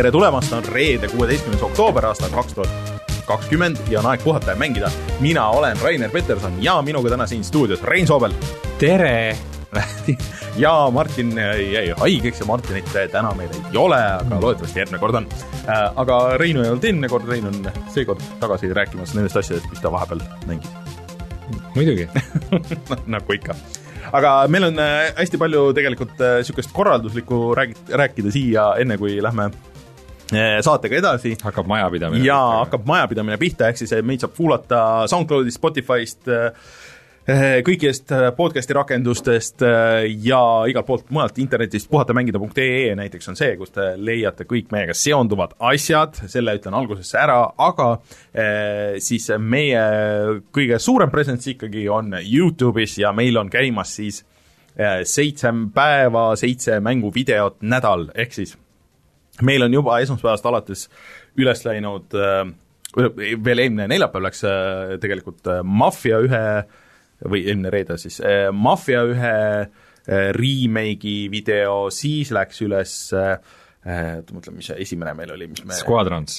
tere tulemast, on reede, kuueteistkümnes oktoober aastal kaks tuhat kakskümmend ja on aeg puhata ja mängida. mina olen Rainer Peterson ja minuga täna siin stuudios Rein Soobel. tere ja Martin jäi haigeks ja Martinit täna meil ei ole, aga loodetavasti järgmine kord on. Äh, aga Reinu ei olnud eelmine kord, Rein on seekord tagasi rääkimas nendest asjadest, mis ta vahepeal mängib. muidugi nagu ikka aga meil on äh, hästi palju tegelikult niisugust korralduslikku räägi-, rääkida siia, enne kui lähme saatega edasi. hakkab majapidamine. jaa, hakkab majapidamine pihta, ehk siis meid saab kuulata SoundCloudist, Spotify'st, kõigist podcast'i rakendustest ja igalt poolt mujalt internetist, puhatamängida.ee näiteks on see, kus te leiate kõik meiega seonduvad asjad, selle ütlen algusesse ära, aga siis meie kõige suurem presence ikkagi on Youtube'is ja meil on käimas siis seitse päeva, seitse mänguvideot nädal, ehk siis meil on juba esmaspäevast alates üles läinud äh, veel eelmine neljapäev läks äh, tegelikult äh, Mafia ühe või eelmine reede siis, Mafia ühe remake'i video, siis läks üles oota, mõtlen, mis see esimene meil oli, mis me Squadrons.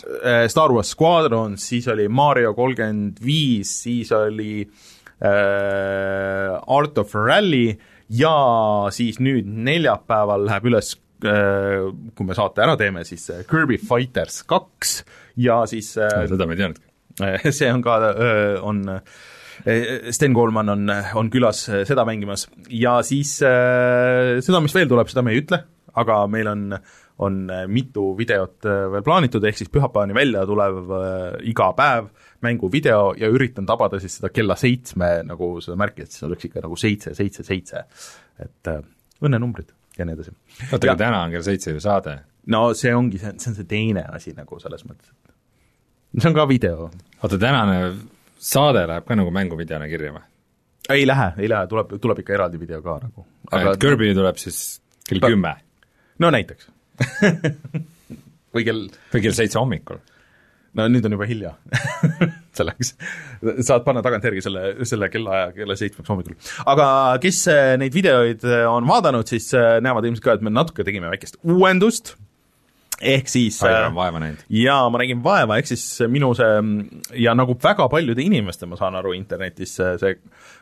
Star Wars Squadrons, siis oli Mario kolmkümmend viis, siis oli äh, Art of Rally ja siis nüüd neljapäeval läheb üles kui me saate ära teeme, siis äh, Kirby Fighters kaks ja siis äh, seda ma ei teadnudki. see on ka, on Sten Koolman on, on külas seda mängimas. Ja siis seda, mis veel tuleb, seda me ei ütle, aga meil on, on mitu videot veel plaanitud, ehk siis pühapäevani välja tulev iga päev mänguvideo ja üritan tabada siis seda kella seitsme nagu seda märki, et siis oleks ikka nagu seitse, seitse, seitse, et õnnenumbrid ja nii edasi. oota, aga täna on kell seitse ju saade. no see ongi, see, see on see teine asi nagu selles mõttes, et see on ka video. oota, tänane saade läheb ka nagu mänguvideona kirja või? ei lähe, ei lähe, tuleb, tuleb ikka eraldi video ka nagu. aga et Kirby tuleb siis kell kümme? no näiteks või kell või kell seitse hommikul no nüüd on juba hilja selleks. saad panna tagantjärgi selle, selle kellaaja kella seitsmeks hommikul. aga kes äh, neid videoid äh, on vaadanud, siis äh, näevad ilmselt ka, et me natuke tegime väikest uuendust, ehk siis Aivar on vaeva näinud. jaa, ma nägin vaeva, ehk siis minu see ja nagu väga paljude inimeste, ma saan aru, internetis see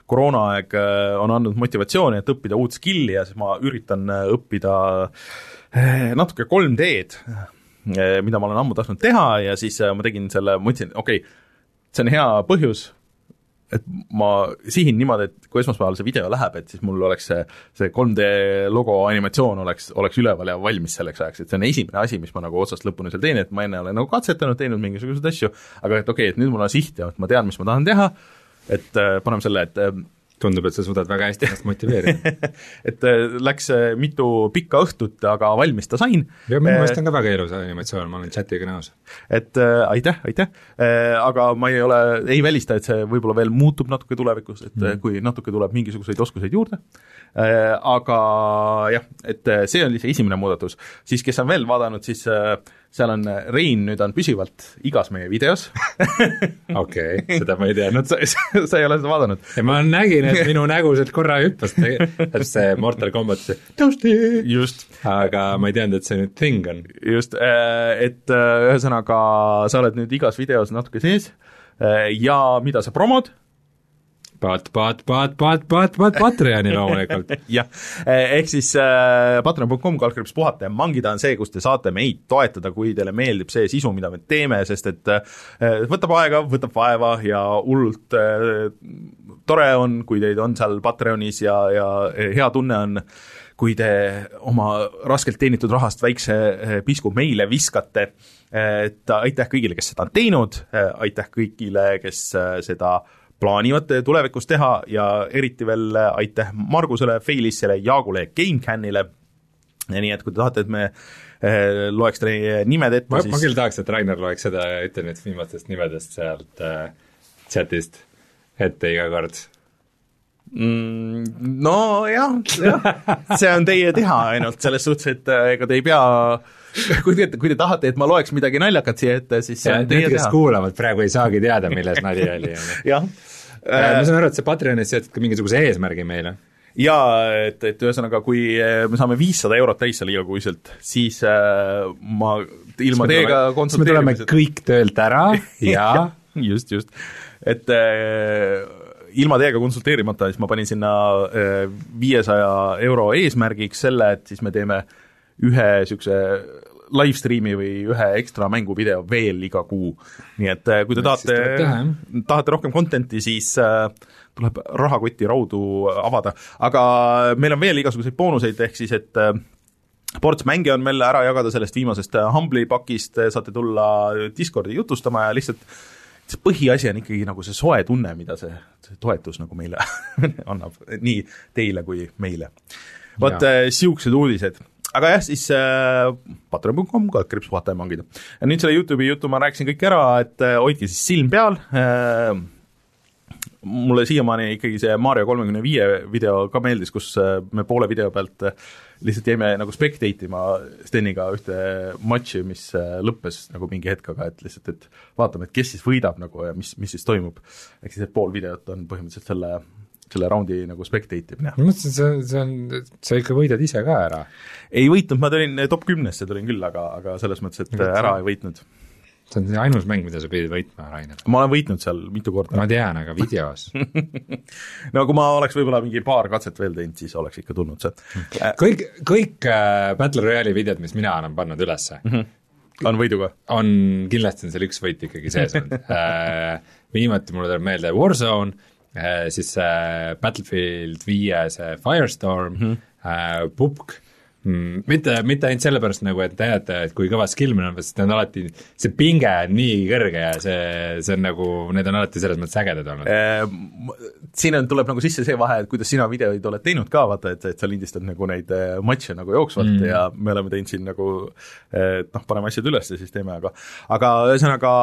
koroonaaeg on andnud motivatsiooni, et õppida uut skill'i ja siis ma üritan õppida natuke 3D-d Eh, mida ma olen ammu tahtnud teha ja siis ma tegin selle, mõtlesin, okei okay,, see on hea põhjus, et ma sihin niimoodi, et kui esmaspäeval see video läheb, et siis mul oleks see, see 3D logo animatsioon oleks, oleks üleval ja valmis selleks ajaks, et see on esimene asi, mis ma nagu otsast lõpuni seal teen, et ma enne olen nagu katsetanud, teinud mingisuguseid asju, aga et okei okay,, et nüüd mul on siht ja et ma tean, mis ma tahan teha, et äh, paneme selle, et äh, tundub, et sa suudad väga hästi ennast motiveerida et äh, läks äh, mitu pikka õhtut, aga valmis ta sain. ja minu meelest äh, on ka väga ilus animatsioon, ma olen chatiga nõus. et äh, aitäh, aitäh äh,, aga ma ei ole, ei välista, et see võib-olla veel muutub natuke tulevikus, et mm. kui natuke tuleb mingisuguseid oskuseid juurde äh,, aga jah, et see oli see esimene muudatus. siis kes on veel vaadanud, siis äh, seal on, äh, Rein nüüd on püsivalt igas meie videos okei okay,, seda ma ei teadnud sa, sa ei ole seda vaadanud? ma nägin, et minu nägu sealt korra hüppas, see Mortal Combat, see toasty, just. aga ma ei teadnud, et see nüüd thing on. just, äh, et äh, ühesõnaga, sa oled nüüd igas videos natuke sees ja mida sa promod, Pat-, pat-, pat-, pat-, pat-, pat-, Patreoni loomulikult. Jah, ehk siis äh, patreon.com kaldkriips puhata ja mangida on see, kus te saate meid toetada, kui teile meeldib see sisu, mida me teeme, sest et äh, võtab aega, võtab vaeva ja hullult äh, tore on, kui teid on seal Patreonis ja, ja hea tunne on, kui te oma raskelt teenitud rahast väikse äh, pisku meile viskate, et aitäh kõigile, kes seda on teinud, äh, aitäh kõigile, kes äh, seda plaanivad tulevikus teha ja eriti veel aitäh Margusele, Feilissele, Jaagule ja GameCanile, nii et kui te tahate, et me eh, loeks teie nimed ette, siis ma küll tahaks, et Rainer loeks seda internetis viimastest nimedest sealt äh, chatist ette iga kord mm,. Nojah, jah, see on teie teha ainult, selles suhtes, et äh, ega te ei pea kui te, kui te tahate, et ma loeks midagi naljakat siia ette, siis see ja, on teie teha. kes kuulavad, praegu ei saagi teada, milles nali oli. jah Äh, ma saan aru, et sa Patreonis sead ka mingisuguse eesmärgi meile. jaa, et, et ühesõnaga, kui äh, me saame viissada eurot täis seal igakuiselt, siis äh, ma ilma teiega siis me tuleme kõik töölt ära ja just, just, et äh, ilma teiega konsulteerimata, siis ma panin sinna viiesaja euro eesmärgiks selle, et siis me teeme ühe niisuguse live stream'i või ühe ekstra mänguvideo veel iga kuu. nii et äh, kui te tahate, tahate rohkem content'i, siis äh, tuleb rahakoti raudu avada, aga meil on veel igasuguseid boonuseid, ehk siis et äh, ports mänge on meil ära jagada sellest viimasest äh, Humble'i pakist, saate tulla Discordi jutustama ja lihtsalt see põhiasi on ikkagi nagu see soe tunne, mida see, see toetus nagu meile annab, nii teile kui meile. vot niisugused uudised aga jah, siis äh, patreon.com, kaldkriips puhata ja mangida. nüüd selle Youtube'i jutu ma rääkisin kõik ära, et äh, hoidke siis silm peal äh,, mulle siiamaani ikkagi see Mario kolmekümne viie video ka meeldis, kus äh, me poole video pealt äh, lihtsalt jäime nagu spectate ima Steniga ühte matši, mis äh, lõppes nagu mingi hetk, aga et lihtsalt, et vaatame, et kes siis võidab nagu ja mis, mis siis toimub. ehk siis, et pool videot on põhimõtteliselt selle selle raundi nagu spectate imine. ma mõtlesin, see, see on, sa ikka võidad ise ka ära. ei võitnud, ma tulin top kümnesse tulin küll, aga, aga selles mõttes, et Võt, ära ei võitnud. see on ainus mäng, mida sa pidid võitma, Rainer. ma olen võitnud seal mitu korda. ma tean, aga videos no kui ma oleks võib-olla mingi paar katset veel teinud, siis oleks ikka tulnud see. kõik, kõik äh, Battle Royale'i videod, mis mina olen pannud ülesse mm, -hmm on võiduga? on, kindlasti on seal üks võit ikkagi sees olnud äh, viimati mulle tuleb meelde Warzone, Äh, siis see Battlefield viie see Firestorm mm, -hmm. Pupk mm, mitte, mitte ainult sellepärast nagu, et näidata, et kui kõva skill meil on, sest need on alati, see pinge on nii kõrge ja see, see on nagu, need on alati selles mõttes ägedad olnud eee, siin on, tuleb nagu sisse see vahe, et kuidas sina videoid oled teinud ka, vaata, et, et sa lindistad nagu neid äh, matše nagu jooksvalt mm. ja me oleme teinud siin nagu et noh, paneme asjad üles ja siis teeme, aga aga ühesõnaga,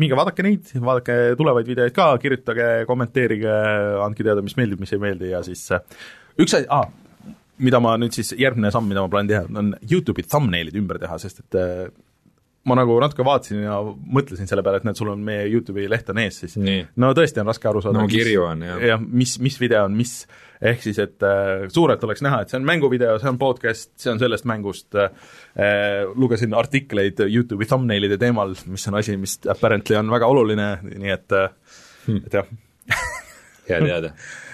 minge vaadake neid, vaadake tulevaid videoid ka, kirjutage, kommenteerige, andke teada, mis meeldib, mis ei meeldi ja siis äh, üks asi ah,, mida ma nüüd siis, järgmine samm, mida ma plaanin teha, on YouTube'i thumbnail'id ümber teha, sest et äh, ma nagu natuke vaatasin ja mõtlesin selle peale, et näed, sul on meie YouTube'i leht on ees, siis Nii. no tõesti on raske aru saada. no on, jah. jah, mis, mis video on mis, ehk siis, et äh, suurelt oleks näha, et see on mänguvideo, see on podcast, see on sellest mängust äh,, lugesin artikleid YouTube'i thumbnail'ide teemal, mis on asi, mis apparently on väga oluline, nii et äh, hmm. et jah hea teada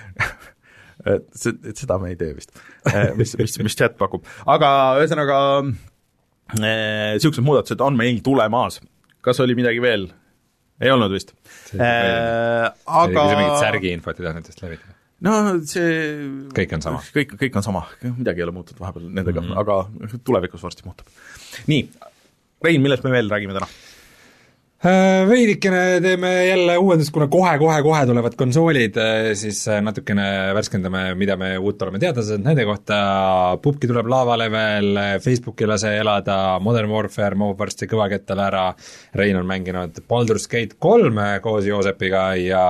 et see, et seda me ei tee vist, äh, mis, mis, mis chat pakub, aga ühesõnaga niisugused äh, muudatused on meil tulemas. kas oli midagi veel? ei olnud vist. Äh, aga mingit särgiinfot ei tahtnud vist levitada? no see kõik on sama? kõik, kõik on sama, midagi ei ole muutunud vahepeal nendega mm, -hmm. aga tulevikus varsti muutub. nii, Rein, millest me veel räägime täna? Äh, veidikene teeme jälle uuendust, kuna kohe-kohe-kohe tulevad konsoolid, äh, siis äh, natukene värskendame, mida me uut oleme teada saanud nende kohta, pubki tuleb lavale veel, Facebooki lase elada, Modern Warfare mahub varsti kõvakettale ära, Rein on mänginud Baldur's Gate kolme koos Joosepiga ja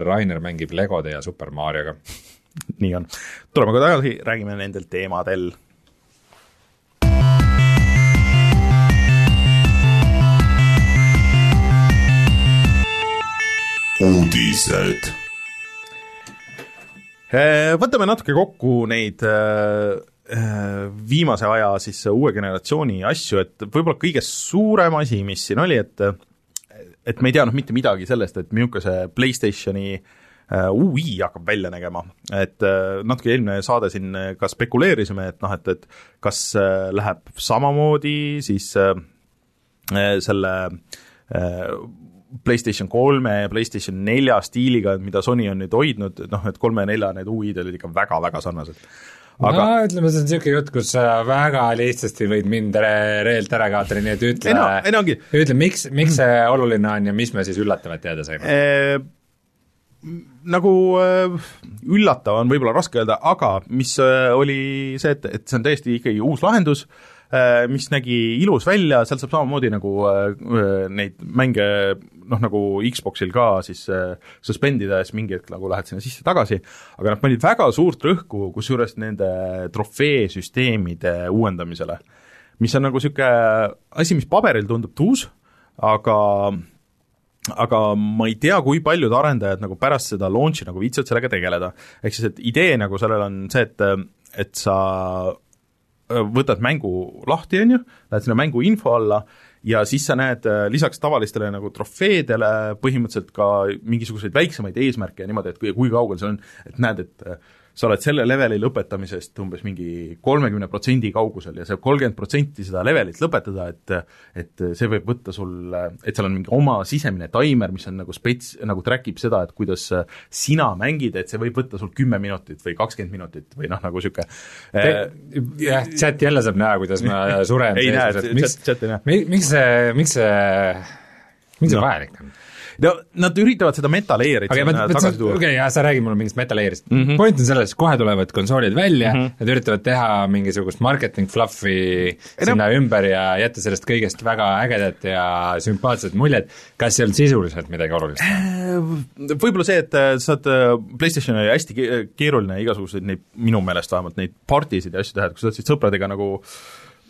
Rainer mängib Legode ja Super Marioga. nii on. tuleme kohe tagasi, räägime nendel teemadel uudised. Äh, võtame natuke kokku neid äh, äh, viimase aja siis uue generatsiooni asju, et võib-olla kõige suurem asi, mis siin oli, et et me ei teadnud mitte midagi sellest, et milline see PlayStationi UI hakkab välja nägema, et natuke eelmine saade siin ka spekuleerisime, et noh, et, et kas läheb samamoodi siis selle PlayStation kolme ja PlayStation nelja stiiliga, mida Sony on nüüd hoidnud, noh, et kolme ja nelja need UI-d olid ikka väga-väga sarnased. aga no ütleme, see on niisugune jutt, kus sa väga lihtsasti võid mind re reelt ära kaotada, nii et ütle, no, ütle, miks, miks see oluline on ja mis me siis üllatavat teada saime e? nagu äh, üllatav on võib-olla raske öelda, aga mis äh, oli see, et, et see on täiesti ikkagi uus lahendus äh,, mis nägi ilus välja, seal saab samamoodi nagu neid mänge noh, nagu Xboxil ka siis äh, suspendida ja siis mingi hetk nagu lähed sinna sisse-tagasi, aga nad panid väga suurt rõhku kusjuures nende trofeesüsteemide uuendamisele, mis on nagu niisugune asi, mis paberil tundub tuus, aga aga ma ei tea, kui paljud arendajad nagu pärast seda launch'i nagu viitsivad sellega tegeleda. ehk siis, et idee nagu sellel on see, et, et sa võtad mängu lahti, on ju, lähed sinna mängu info alla ja siis sa näed lisaks tavalistele nagu trofeedele põhimõtteliselt ka mingisuguseid väiksemaid eesmärke ja niimoodi, et kui, kui kaugel see on, et näed, et sa oled selle leveli lõpetamisest umbes mingi kolmekümne protsendi kaugusel ja see kolmkümmend protsenti seda levelit lõpetada, et et see võib võtta sul, et seal on mingi oma sisemine taimer, mis on nagu spets, nagu track ib seda, et kuidas sina mängid, et see võib võtta sul kümme minutit või kakskümmend minutit või noh, nagu niisugune jah, chat jälle saab näha, kuidas ma suren ei näe, miks, chat ei näe. miks see, miks see, miks see no. vajalik on? Nad üritavad seda metalayer'it okay, sinna tagasi tuua. okei okay,, jaa, sa räägid mulle mingist metalayer'ist mm. -hmm. point on selles, kohe tulevad konsoolid välja mm, -hmm. nad üritavad teha mingisugust marketing fluff'i sinna no. ümber ja jätta sellest kõigest väga ägedat ja sümpaatset muljet, kas seal sisuliselt midagi olulist on? Äh, võib-olla see, et äh, sa oled, äh, PlayStation oli hästi keeruline igasuguseid neid, minu meelest vähemalt, neid partisid ja asju teha, et kui sa tahtsid sõpradega nagu äh,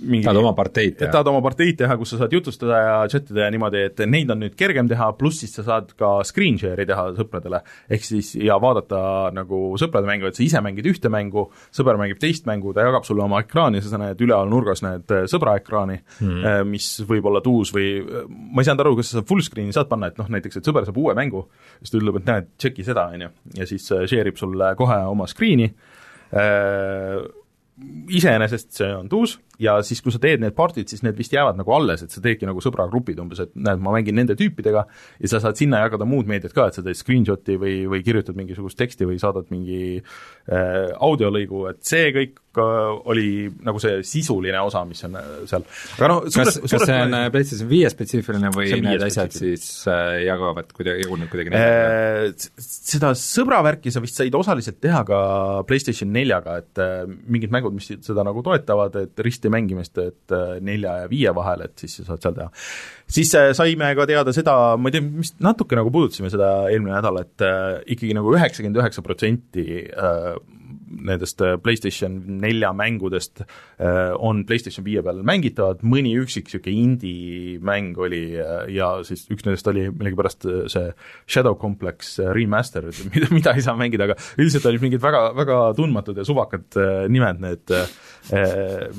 mingi tahad oma parteid teha? tahad oma parteid teha, kus sa saad jutustada ja chat ida ja niimoodi, et neid on nüüd kergem teha, pluss siis sa saad ka screen share'i teha sõpradele, ehk siis ja vaadata nagu sõprade mängu, et sa ise mängid ühte mängu, sõber mängib teist mängu, ta jagab sulle oma ekraani, sa näed üleval nurgas näed äh, sõbra ekraani mm., mis võib olla tuus või ma ei saanud aru, kas sa full screen'i saad panna, et noh, näiteks et sõber saab uue mängu, siis ta ütleb, et näed, tšeki seda, on ju, ja siis äh, share ib sulle kohe oma screen'i, iseenesest see on tuus ja siis, kui sa teed need partid, siis need vist jäävad nagu alles, et sa teedki nagu sõbragrupid umbes, et näed, ma mängin nende tüüpidega ja sa saad sinna jagada muud meediat ka, et sa teed screenshot'i või, või kirjutad mingisugust teksti või saadad mingi äh, audiolõigu, et see kõik oli nagu see sisuline osa, mis on äh, seal. aga noh, kas, kas see on äh, PlayStation viie spetsiifiline või need asjad siis äh, jagavad kuidagi, jagunevad kuidagi äh, seda sõbravärki sa vist said osaliselt teha ka PlayStation neljaga, et äh, mingid mängud, mis seda nagu toetavad, et risti kiiresti mängimist, et äh, nelja ja viie vahel, et siis sa saad seal teha. siis äh, saime ka teada seda, ma ei tea, mis natuke nagu puudutasime seda eelmine nädal, et äh, ikkagi nagu üheksakümmend üheksa protsenti nendest PlayStation nelja mängudest on PlayStation viie peal mängitavad, mõni üksik niisugune indie-mäng oli ja siis üks nendest oli millegipärast see Shadow Complex remaster, mida, mida ei saa mängida, aga üldiselt olid mingid väga, väga tundmatud ja suvakad nimed need,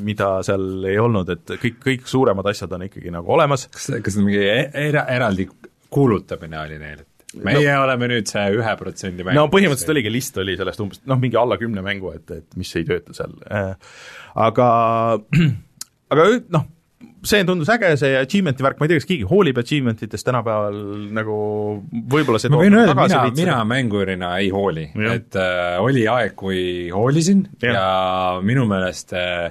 mida seal ei olnud, et kõik, kõik suuremad asjad on ikkagi nagu olemas. kas, kas mingi e-, era, eraldi kuulutamine oli neil, et meie no, oleme nüüd see ühe protsendi mäng. no põhimõtteliselt oligi, list oli sellest umbes noh, mingi alla kümne mängu, et, et mis ei tööta seal. Äh, aga, aga noh, see tundus äge, see achievement'i värk, ma ei tea, kas keegi hoolib achievement itest tänapäeval nagu võib-olla see ma võin öelda, mina, mina mängurina ei hooli, et äh, oli aeg, kui hoolisin ja, ja minu meelest äh,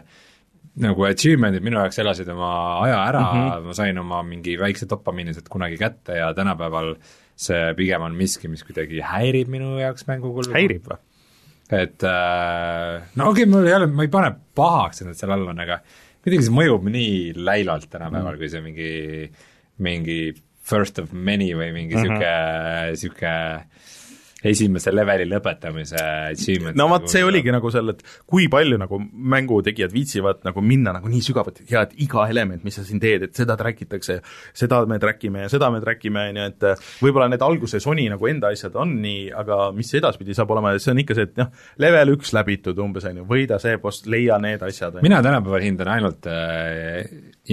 nagu achievement'id minu jaoks elasid oma aja ära mm, -hmm. ma sain oma mingi väikse dopamiini sealt kunagi kätte ja tänapäeval see pigem on miski, mis kuidagi häirib minu jaoks mängukulgu. häirib või? et äh, no okei okay,, mul ei ole, ma ei pane pahaks, et nad seal all on, aga kuidagi see mõjub nii läilalt tänapäeval mm., kui see mingi, mingi first of many või mingi niisugune mm -hmm., niisugune esimese leveli lõpetamise achievement. no vot, see oligi nagu seal, et kui palju nagu mängutegijad viitsivad nagu minna nagu nii sügavuti ja et iga element, mis sa siin teed, et seda track itakse, seda me track ime ja seda me track ime, on ju, et võib-olla need alguses Sony nagu enda asjad on nii, aga mis edaspidi saab olema, see on ikka see, et noh, level üks läbitud umbes, on ju, võida see boss, leia need asjad. mina tänapäeval hindan ainult äh,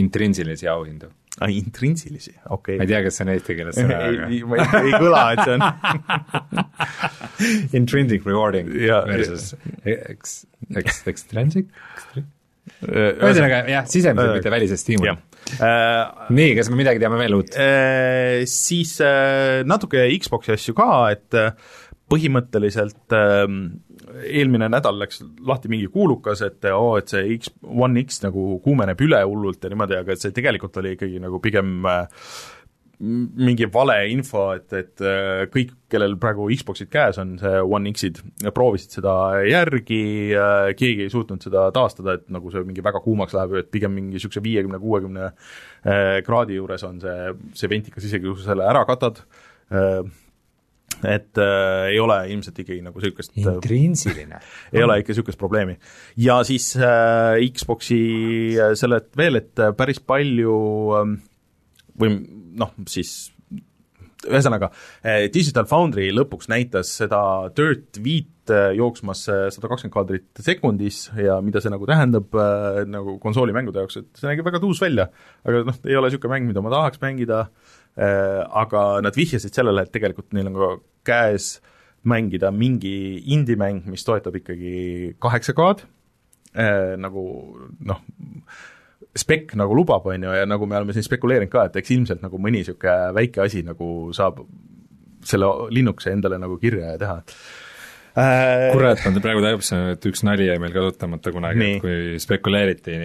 intrinsilisi auhindu aa, intrinsilisi, okei okay.. ma ei tea, kas see on eesti keeles sõna, aga ei, ei, ei kõla, et see on Intrinsic rewarding ja, versus ex, ex, extrinsic? ühesõnaga jah, sisemiselt, mitte välisest stiimul. Uh, nii, kas me midagi teame veel uut uh,? Siis uh, natuke Xbox'i asju ka, et põhimõtteliselt ähm, eelmine nädal läks lahti mingi kuulukas, et oo oh,, et see X, One X nagu kuumeneb üle hullult ja niimoodi, aga see tegelikult oli ikkagi nagu pigem äh, mingi valeinfo, et, et äh, kõik, kellel praegu Xboxid käes on, see One X-id, proovisid seda järgi, äh, keegi ei suutnud seda taastada, et nagu see mingi väga kuumaks läheb, et pigem mingi niisuguse viiekümne, kuuekümne kraadi juures on see, see ventikas, isegi kui sa selle ära katad, et äh, ei ole ilmselt ikkagi nagu niisugust äh, intrinsiline ei ole ikka niisugust probleemi. ja siis äh, Xboxi äh, sellelt veel, et äh, päris palju äh, või noh, siis ühesõnaga, eh, Digital Foundry lõpuks näitas seda Dirt viit jooksmas sada kakskümmend kaadrit sekundis ja mida see nagu tähendab äh, nagu konsoolimängude jaoks, et see nägi väga tuus välja. aga noh, ei ole niisugune mäng, mida ma tahaks mängida äh,, aga nad vihjasid sellele, et tegelikult neil on ka käes mängida mingi indie-mäng, mis toetab ikkagi kaheksa K-d äh,, nagu noh, spek nagu lubab, on ju, ja nagu me oleme siin spekuleerinud ka, et eks ilmselt nagu mõni niisugune väike asi nagu saab selle linnukese endale nagu kirja ja teha. Äh,. kurat, ma praegu täpselt, et üks nali jäi meil kasutamata kunagi, et kui spekuleeriti,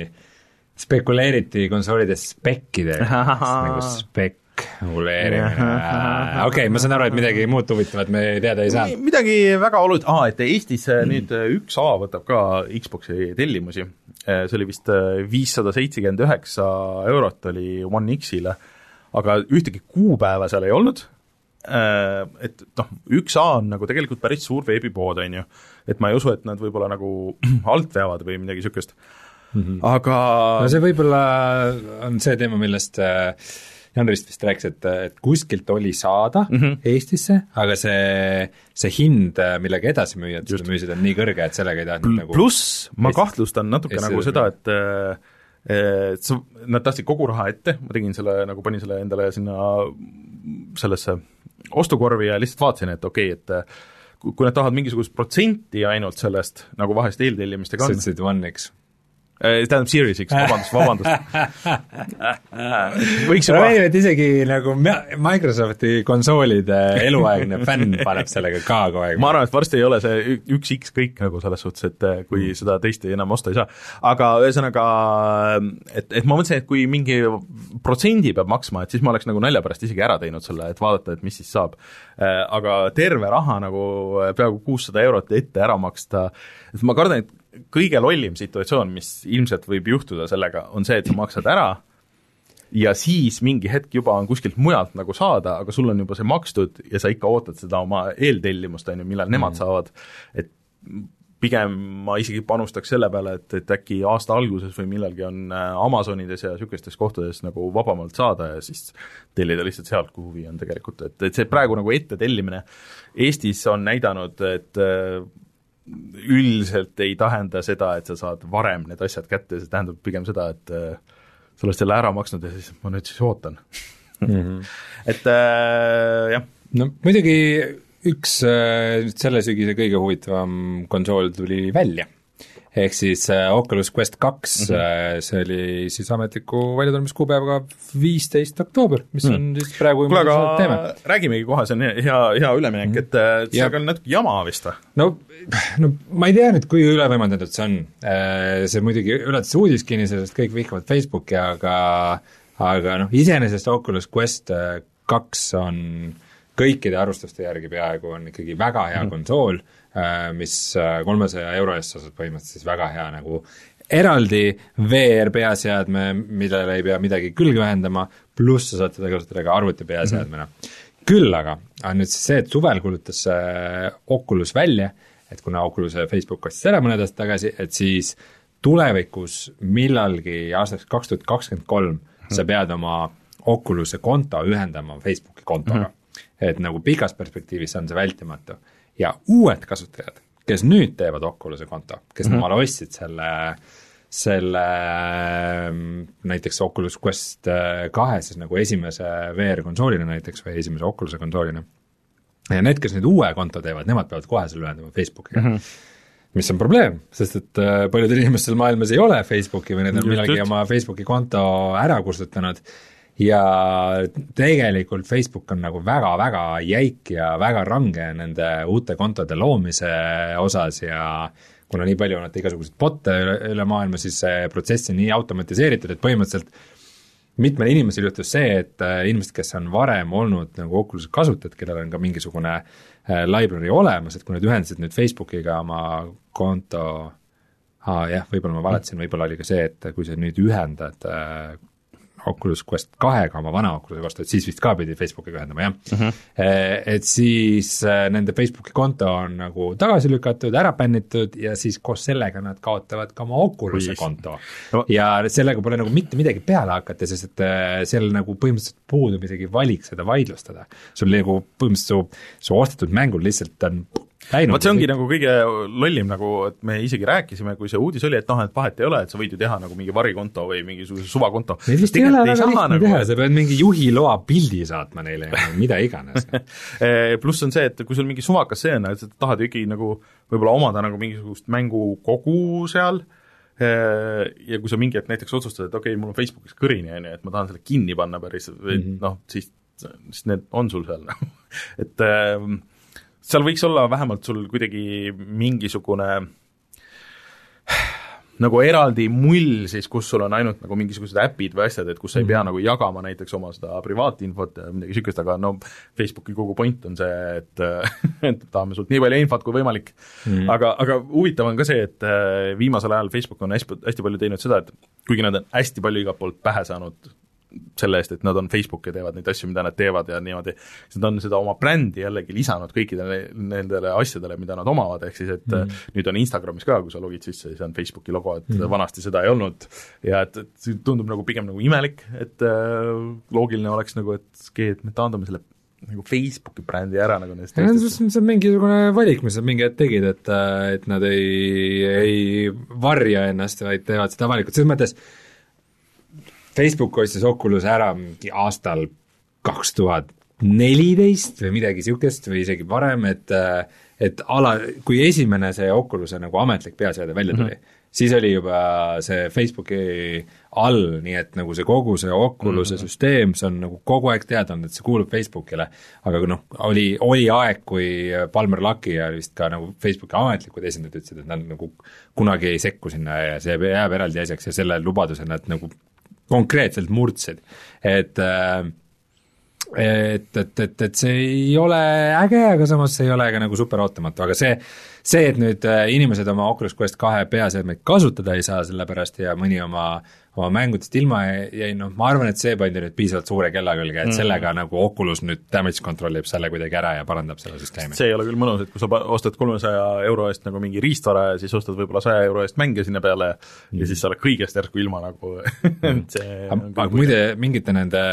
spekuleeriti konsoolide spekkide nagu spek reguleerimine, okei okay,, ma saan aru, et midagi muud huvitavat me teada ei saanud. midagi väga olulist, aa, et Eestis äh, nüüd äh, üks A võtab ka Xbox'i tellimusi, äh, see oli vist viissada seitsekümmend üheksa eurot oli One X-ile, aga ühtegi kuupäeva seal ei olnud, et noh, üks A on nagu tegelikult päris suur veebipood, on ju, et ma ei usu, et nad võib-olla nagu alt veavad või midagi niisugust mm, -hmm. aga no see võib-olla on see teema, millest äh, Janrist vist rääkis, et, et kuskilt oli saada mm -hmm. Eestisse, aga see, see hind, millega edasi müüa, et seda müüsid, on nii kõrge, et sellega ei tahtnud nagu pluss ma kahtlustan natuke Eestis nagu seda, et et sa, nad tahtsid kogu raha ette, ma tegin selle, nagu panin selle endale sinna sellesse ostukorvi ja lihtsalt vaatasin, et okei okay,, et kui nad tahavad mingisugust protsenti ainult sellest, nagu vahest eeltellimistega on. sa ütlesid One X tähendab Series X, vabandust, vabandust võiks juba meeldib, et isegi nagu Microsofti konsoolide eluaegne fänn paneb sellega ka kogu aeg. ma arvan, et varsti ei ole see üks X kõik nagu selles suhtes, et äh, kui mm. seda teist enam osta ei saa. aga ühesõnaga, et, et ma mõtlesin, et kui mingi protsendi peab maksma, et siis ma oleks nagu nalja pärast isegi ära teinud selle, et vaadata, et mis siis saab. Äh, aga terve raha nagu peaaegu kuussada eurot ette ära maksta, et ma kardan, et kõige lollim situatsioon, mis ilmselt võib juhtuda sellega, on see, et sa maksad ära ja siis mingi hetk juba on kuskilt mujalt nagu saada, aga sul on juba see makstud ja sa ikka ootad seda oma eeltellimust, on ju, millal nemad mm. saavad, et pigem ma isegi panustaks selle peale, et, et äkki aasta alguses või millalgi on äh, Amazonides ja niisugustes kohtades nagu vabamalt saada ja siis tellida lihtsalt sealt, kuhu huvi on tegelikult, et, et see praegu nagu ette tellimine Eestis on näidanud, et äh, üldiselt ei tähenda seda, et sa saad varem need asjad kätte, see tähendab pigem seda, et äh, sa oled selle ära maksnud ja siis ma nüüd siis ootan mm. -hmm. et äh, jah. no muidugi üks äh, selle sügise kõige huvitavam konsool tuli välja ehk siis äh, Oculus Quest kaks mm, -hmm. see oli siis ametliku väljatulemiskuupäevaga viisteist oktoober, mis mm. on siis praegu kuule, aga räägimegi kohe, see on hea, hea üleminek mm, -hmm. et, et sellega on natuke jama vist või? no, no ma ei tea nüüd, kui ülevõimendatud see on. See muidugi ületas uudiskini, sellest kõik vihkavad Facebooki, aga aga noh, iseenesest Oculus Quest kaks on kõikide arvustuste järgi peaaegu on ikkagi väga hea mm. konsool Äh, mis äh, kolmesaja euro eest sa saad põhimõtteliselt siis väga hea nagu eraldi VR peaseadme, millele ei pea midagi külge ühendama, pluss sa saad seda kasutada ka arvuti peaseadmena mm. -hmm. küll aga on nüüd siis see, et suvel kuulutas Oculus välja, et kuna Oculus'e Facebook ostis ära mõned aastad tagasi, et siis tulevikus millalgi aastaks kaks tuhat kakskümmend kolm sa pead oma Oculus'e konto ühendama Facebooki kontoga mm. -hmm. Et nagu pikas perspektiivis on see vältimatu. Ja uued kasutajad, kes nüüd teevad Oculus'e konto, kes mm -hmm. omale ostsid selle, selle näiteks Oculus Quest äh, kahe siis nagu esimese VR-konsoolina näiteks või esimese Oculus'e konsoolina, ja need, kes nüüd uue konto teevad, nemad peavad kohe selle ühendama Facebookiga. Mm. -hmm mis on probleem, sest et äh, paljudel inimestel maailmas ei ole Facebooki või need on millalgi oma Facebooki konto ära kustutanud ja tegelikult Facebook on nagu väga-väga jäik ja väga range nende uute kontode loomise osas ja kuna nii palju on vaata igasuguseid bot'e üle, üle maailma, siis see protsess on nii automatiseeritud, et põhimõtteliselt mitmel inimesel juhtus see, et äh, inimesed, kes on varem olnud nagu Oculus'e kasutajad, kellel on ka mingisugune äh, library olemas, et kui nad ühendasid nüüd Facebookiga oma konto ah, jah, võib-olla ma valetasin, võib-olla oli ka see, et kui sa nüüd ühendad äh, Oculus Quest kahega oma vana Oculus'i vastu, et siis vist ka pidi Facebookiga ühendama, jah mm. -hmm. Et siis nende Facebooki konto on nagu tagasi lükatud, ära bännitud ja siis koos sellega nad kaotavad ka oma Oculus'i konto no.. ja sellega pole nagu mitte midagi peale hakata, sest et seal nagu põhimõtteliselt puudub isegi valik seda vaidlustada. sul nagu põhimõtteliselt su, su ostetud mängul lihtsalt on. Vot see ongi nagu kõige lollim nagu, et me isegi rääkisime, kui see uudis oli, et noh, et vahet ei ole, et sa võid ju teha nagu mingi varikonto või mingisuguse suvakonto. Vist ei ole väga lihtne nagu... teha, sa pead mingi juhiloa pildi saatma neile ja mida iganes eh, pluss on see, et kui sul mingi suvakas see on, et sa tahad ju ikkagi nagu võib-olla omada nagu mingisugust mängukogu seal, eh, ja kui sa mingi hetk näiteks otsustad, et okei okay,, mul on Facebookis kõrini, on ju, et ma tahan selle kinni panna päris, või mm -hmm. noh, siis, siis need on sul seal nagu et äh, seal võiks olla vähemalt sul kuidagi mingisugune nagu eraldi mull siis, kus sul on ainult nagu mingisugused äpid või asjad, et kus sa ei pea mm -hmm. nagu jagama näiteks oma seda privaatinfot ja midagi niisugust, aga no Facebooki kogu point on see, et et tahame sult nii palju infot kui võimalik mm. -hmm. aga, aga huvitav on ka see, et äh, viimasel ajal Facebook on hästi, hästi palju teinud seda, et kuigi nad on hästi palju igalt poolt pähe saanud selle eest, et nad on Facebook ja teevad neid asju, mida nad teevad ja niimoodi, siis nad on seda oma brändi jällegi lisanud kõikidele nendele asjadele, mida nad omavad, ehk siis et mm. nüüd on Instagramis ka, kui sa logid sisse, siis on Facebooki logo, et mm. vanasti seda ei olnud ja et, et see tundub nagu pigem nagu imelik, et äh, loogiline oleks nagu, et okei, et me taandame selle nagu Facebooki brändi ära nagu nendest teistest. see on mingisugune valik, mis nad mingi hetk tegid, et, et nad ei, ei varja ennast, vaid teevad seda avalikult, selles mõttes Facebook ostis Oculus'e ära mingi aastal kaks tuhat neliteist või midagi niisugust või isegi varem, et et ala, kui esimene see Oculus'e nagu ametlik peaseade välja tuli mm, -hmm. siis oli juba see Facebooki all, nii et nagu see kogu see Oculus'e mm -hmm. süsteem, see on nagu kogu aeg teada olnud, et see kuulub Facebookile, aga noh, oli, oli aeg, kui Palmer Lucky ja vist ka nagu Facebooki ametlikud esindajad ütlesid, et nad nagu kunagi ei sekku sinna ja see jääb eraldi asjaks ja selle lubaduse nad nagu konkreetselt murdsid, et äh, et, et, et, et see ei ole äge, aga samas see ei ole ka nagu super ootamatu, aga see, see, et nüüd äh, inimesed oma Oculus Quest kahe peaseadmeid kasutada ei saa selle pärast ja mõni oma oma mängudest ilma jäi, noh, ma arvan, et see pandi nüüd piisavalt suure kella külge, et mm. sellega nagu Oculus nüüd damage control ib selle kuidagi ära ja parandab selle süsteemi. see ei ole küll mõnus, et kui sa ostad kolmesaja euro eest nagu mingi riistvara ja siis ostad võib-olla saja euro eest mänge sinna peale mm. ja siis sa oled kõigest järsku ilma nagu mm. see aga, muide, mingite nende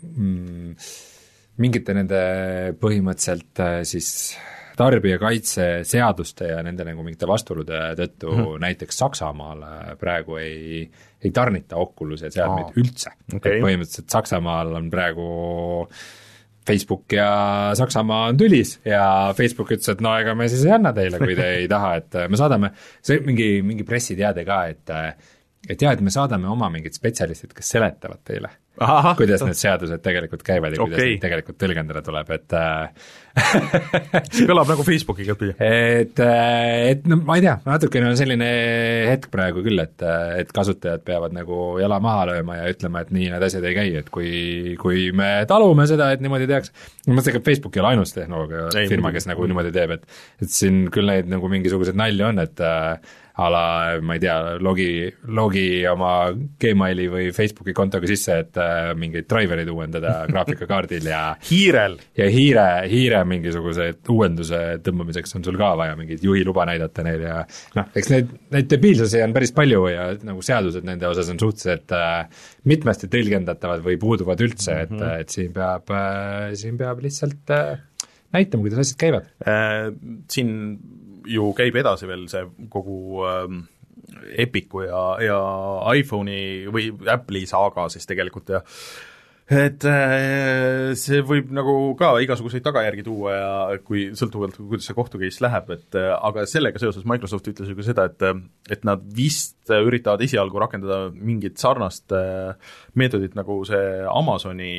mm, mingite nende põhimõtteliselt äh, siis tarbijakaitseseaduste ja nende nagu mingite vastuolude tõttu mm -hmm. näiteks Saksamaal praegu ei, ei tarnita Oculus'e seadmeid üldse. Okay.. et põhimõtteliselt Saksamaal on praegu Facebook ja Saksamaa on tülis ja Facebook ütles, et no ega me siis ei anna teile, kui te ei taha, et me saadame, see mingi, mingi pressiteade ka, et et jah, et me saadame oma mingid spetsialistid, kes seletavad teile kuidas need seadused tegelikult käivad ja okay. kuidas neid tegelikult tõlgendada tuleb, et äh, see kõlab nagu Facebooki käpi. et, äh, et no ma ei tea, natukene on selline hetk praegu küll, et, äh, et kasutajad peavad nagu jala maha lööma ja ütlema, et nii need asjad ei käi, et kui, kui me talume seda, et niimoodi tehakse, ma mõtlen, et Facebook ei ole ainus tehnoloogiafirma, kes nagu niimoodi teeb, et et siin küll neid nagu mingisuguseid nalju on, et äh, a la ma ei tea, logi, logi oma Gmaili või Facebooki kontoga sisse, et äh, mingeid driver'id uuendada graafikakaardil ja hiirel. ja hiire, hiire mingisuguse uuenduse tõmbamiseks on sul ka vaja mingit juhiluba näidata neile ja noh, eks neid, neid debiilsusi on päris palju ja nagu seadused nende osas on suhteliselt äh, mitmesti tõlgendatavad või puuduvad üldse, et mm, -hmm. et siin peab äh,, siin peab lihtsalt äh, näitama, kuidas asjad käivad äh,. Siin ju käib edasi veel see kogu ähm, Epicu ja, ja iPhone'i või Apple'i saaga siis tegelikult ja et äh, see võib nagu ka igasuguseid tagajärgi tuua ja kui sõltuvalt, kuidas see kohtu case läheb, et äh, aga sellega seoses Microsoft ütles ju ka seda, et et nad vist üritavad esialgu rakendada mingit sarnast äh, meetodit, nagu see Amazoni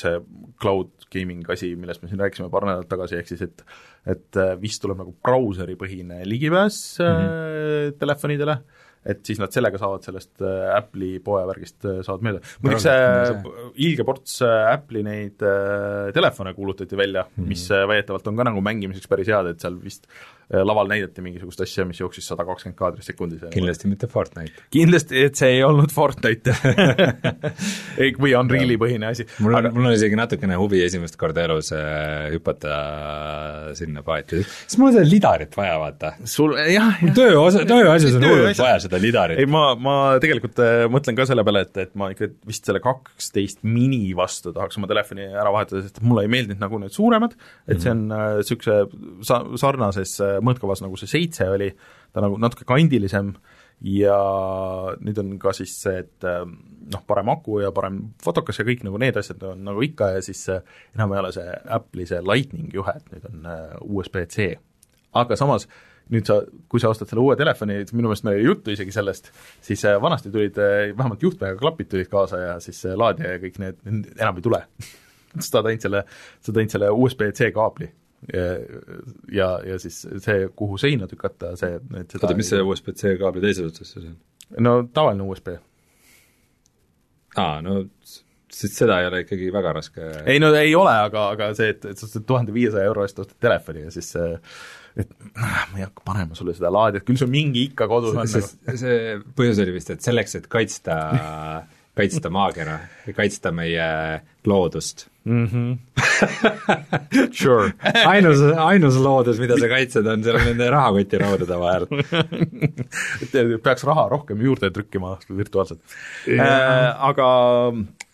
see cloud gaming asi, millest me siin rääkisime paar nädalat tagasi, ehk siis et et vist tuleb nagu brauseripõhine ligipääs mm -hmm. telefonidele et siis nad sellega saavad sellest äh, Apple'i poevärgist äh, saavad mööda. muideks see ilge ports äh, Apple'i neid telefone kuulutati välja mm, -hmm. mis väidetavalt on ka nagu mängimiseks päris head, et seal vist laval näidati mingisugust asja, mis jooksis sada kakskümmend kaadrit sekundis. kindlasti mitte Fortnite. kindlasti, et see ei olnud Fortnite või Unreali põhine asi. mul on aga..., mul on isegi natukene huvi esimest korda elus äh, hüpata sinna paati, sest mul on seda lidarit vaja, vaata. sul, jah, jah. töö osa, tööasjas on hullult vaja seda lidarit. ei, ma, ma tegelikult äh, mõtlen ka selle peale, et, et ma ikka vist selle kaksteist mini vastu tahaks oma telefoni ära vahetada, sest mulle ei meeldinud nagu need suuremad, et see on niisuguse äh, sa-, sarnases äh, mõõtkavas, nagu see seitse oli, ta nagu natuke kandilisem ja nüüd on ka siis see, et äh, noh, parem aku ja parem fotokas ja kõik nagu need asjad on nagu ikka ja siis äh, enam ei ole see Apple'i see Lightning juhe, et nüüd on USB-C. aga samas nüüd sa, kui sa ostad selle uue telefoni, minu meelest meil oli juttu isegi sellest, siis vanasti tulid, vähemalt juhtmega klapid tulid kaasa ja siis laadija ja kõik need, enam ei tule sa tõid selle, sa tõid selle USB-C kaabli ja, ja siis see, kuhu seina tükata, see oota, mis see USB-C kaabli teises otsas siis on? no tavaline USB. aa, no siis seda ei ole ikkagi väga raske ei no ei ole, aga, aga see, et, et sa tuhande viiesaja euro eest ostad telefoni ja siis see et ah, ma ei hakka panema sulle seda laadijat, küll sul mingi ikka kodus on see, põhjus oli vist, et selleks, et kaitsta kaitsta maakera ja kaitsta meie loodust mm. -hmm. Sure. ainus, ainus loodus, mida sa kaitsed, on seal nende rahakotiraudude vahel et peaks raha rohkem juurde trükkima virtuaalselt äh,. aga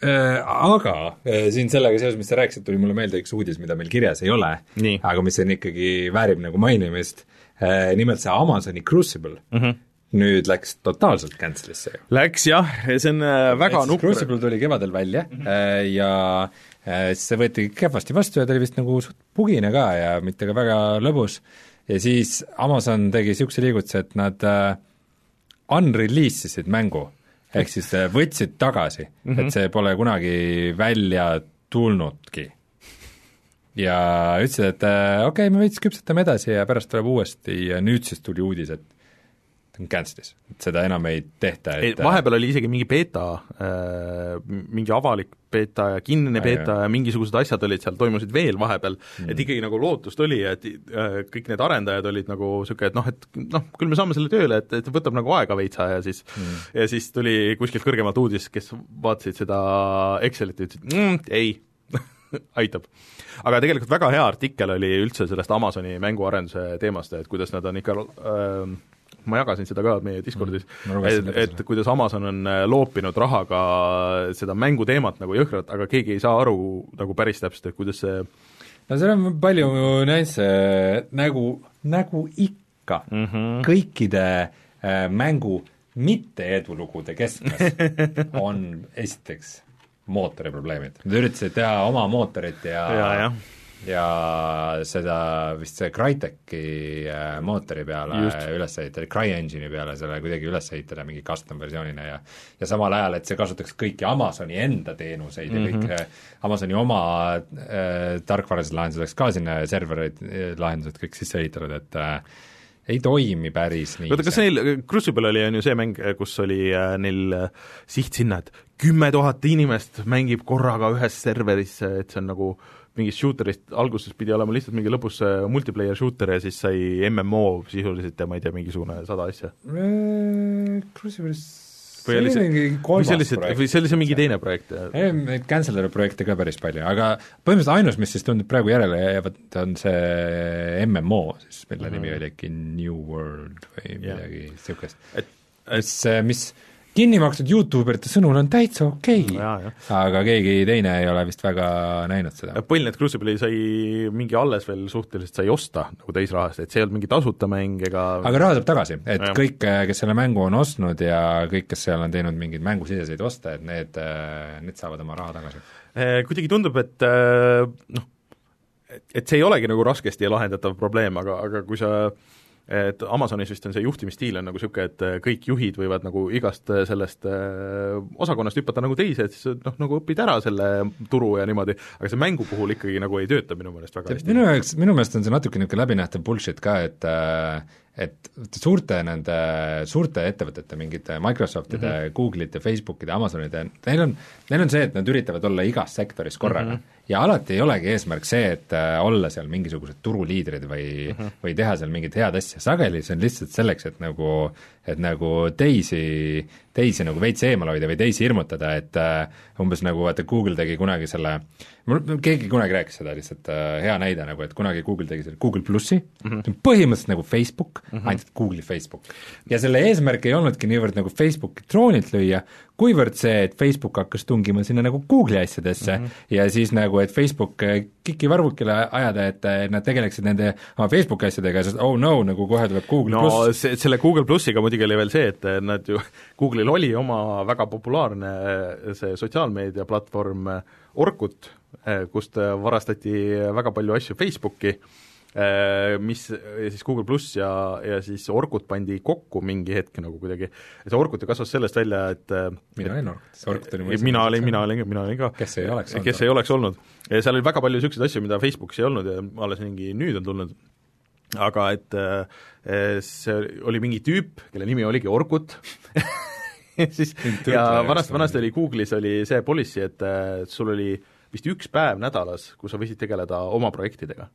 äh, aga siin sellega seoses, mis sa rääkisid, tuli mulle meelde üks uudis, mida meil kirjas ei ole, aga mis on ikkagi, väärib nagu mainimist äh,, nimelt see Amazoni Crucible mm. -hmm nüüd läks totaalselt cancel'isse ju. Läks jah, see on väga nukker. Crucible tuli kevadel välja mm -hmm. ja äh, see võeti kehvasti vastu ja ta oli vist nagu suht bugine ka ja mitte ka väga lõbus. ja siis Amazon tegi niisuguse liigutuse, et nad uh, unrelease isid mängu, ehk siis võtsid tagasi mm, -hmm. et see pole kunagi välja tulnudki. ja ütlesid, et okei okay,, me veits küpsetame edasi ja pärast tuleb uuesti ja nüüd siis tuli uudis, et cancel'is, seda enam ei tehta, et vahepeal oli isegi mingi beeta äh,, mingi avalik beeta ja kinnine beeta ja mingisugused asjad olid seal, toimusid veel vahepeal mm., et ikkagi nagu lootust oli, et äh, kõik need arendajad olid nagu niisugune, et noh, et noh, küll me saame selle tööle, et, et võtab nagu aega veitsa ja siis mm. ja siis tuli kuskilt kõrgemalt uudis, kes vaatasid seda Excelit ja ütlesid mm, ei aitab. aga tegelikult väga hea artikkel oli üldse sellest Amazoni mänguarenduse teemast, et kuidas nad on ikka äh, ma jagasin seda ka meie Discordis mm,, et, et kuidas Amazon on äh, loopinud rahaga seda mänguteemat nagu jõhkralt, aga keegi ei saa aru nagu päris täpselt, et kuidas see no seal on palju nüansse, nagu, nagu ikka mm -hmm. kõikide äh, mängu mitte edulugude keskmes on esiteks mootori probleemid. Nad üritasid teha oma mootorit ja, ja, ja ja seda vist see Crytek'i äh, mootori peale Just. üles ehitada, CryEngine'i peale selle kuidagi üles ehitada mingi custom versioonina ja ja samal ajal, et see kasutaks kõiki Amazoni enda teenuseid mm -hmm. ja kõik mhm. äh, Amazoni oma äh, tarkvaralised lahendused oleks ka sinna servereid, äh, lahendused kõik sisse ehitatud, et äh, ei toimi päris nii. oota, kas neil, Crucible oli, on ju see mäng, kus oli äh, neil äh, siht sinna, et kümme tuhat inimest mängib korraga ühes serveris, et see on nagu äh, mingist shooter'ist alguses pidi olema lihtsalt mingi lõpus multiplayer shooter ja siis sai MMO sisuliselt ja ma ei tea, mingisugune sada asja. Crucibles või oli see, või see oli see, või see oli see mingi teine projekt? ei, neid cancel'e projekte ka päris palju, aga põhimõtteliselt ainus, mis siis tundub praegu järele jäävat, on see MMO, siis mille mm -hmm. nimi oli äkki New World või midagi yeah. niisugust. et, et mis, mis kinni makstud Youtuberite sõnul on täitsa okei okay., aga keegi teine ei ole vist väga näinud seda. põhiline, et Crucible'i sai mingi alles veel suhteliselt sai osta nagu täisrahast, et see ei olnud mingi tasuta mäng ega aga raha tuleb tagasi, et ja. kõik, kes selle mängu on ostnud ja kõik, kes seal on teinud mingeid mängusiseseid oste, et need, need saavad oma raha tagasi. Eh, kuidagi tundub, et noh, et see ei olegi nagu raskesti lahendatav probleem, aga, aga kui sa äh, et Amazonis vist on see juhtimisstiil on nagu niisugune, et äh, kõik juhid võivad nagu igast äh, sellest äh, osakonnast hüpata nagu teise, et siis noh, nagu õpid ära selle turu ja niimoodi, aga see mängu puhul ikkagi nagu ei tööta minu meelest väga hästi. minu jaoks, minu meelest on see natuke niisugune läbinähtav bullshit ka, et et suurte nende, suurte ettevõtete, mingite Microsoftide mm, -hmm. Google'ite, Facebookide, Amazonide, neil on, neil on see, et nad üritavad olla igas sektoris korraga mm. -hmm ja alati ei olegi eesmärk see, et äh, olla seal mingisugused turuliidrid või mm, -hmm. või teha seal mingit head asja, sageli see on lihtsalt selleks, et nagu, et nagu teisi, teisi nagu veits eemal hoida või teisi hirmutada, et äh, umbes nagu vaata, Google tegi kunagi selle, mul, keegi kunagi rääkis seda lihtsalt äh,, hea näide nagu, et kunagi Google tegi selle Google plussi mm, -hmm. see on põhimõtteliselt nagu Facebook mm, -hmm. ainult Google'i Facebook. ja selle eesmärk ei olnudki niivõrd nagu Facebooki troonilt lüüa, kuivõrd see, et Facebook hakkas tungima sinna nagu Google'i asjadesse mm -hmm. ja siis nagu, et Facebook äh, kiki varvukile ajada, et nad tegeleksid nende oma Facebooki asjadega, sest oh no, nagu kohe tuleb Google no pluss. selle Google plussiga muidugi oli veel see, et nad ju, Google'il oli oma väga populaarne see sotsiaalmeedia platvorm Orkut, kust varastati väga palju asju Facebooki mis siis Google pluss ja, ja siis Orkut pandi kokku mingi hetk nagu kuidagi, see Orkut ju kasvas sellest välja, et mina olin Orkutis, Orkut oli mu mina olin, mina olin, mina olin ka. kes ei oleks olnud. kes ei oleks olnud. ja seal oli väga palju niisuguseid asju, mida Facebookis ei olnud ja alles mingi nüüd on tulnud, aga et see oli mingi tüüp, kelle nimi oligi Orkut. Siis ja vanasti, vanasti oli Google'is oli see policy, et sul oli vist üks päev nädalas, kus sa võisid tegeleda oma projektidega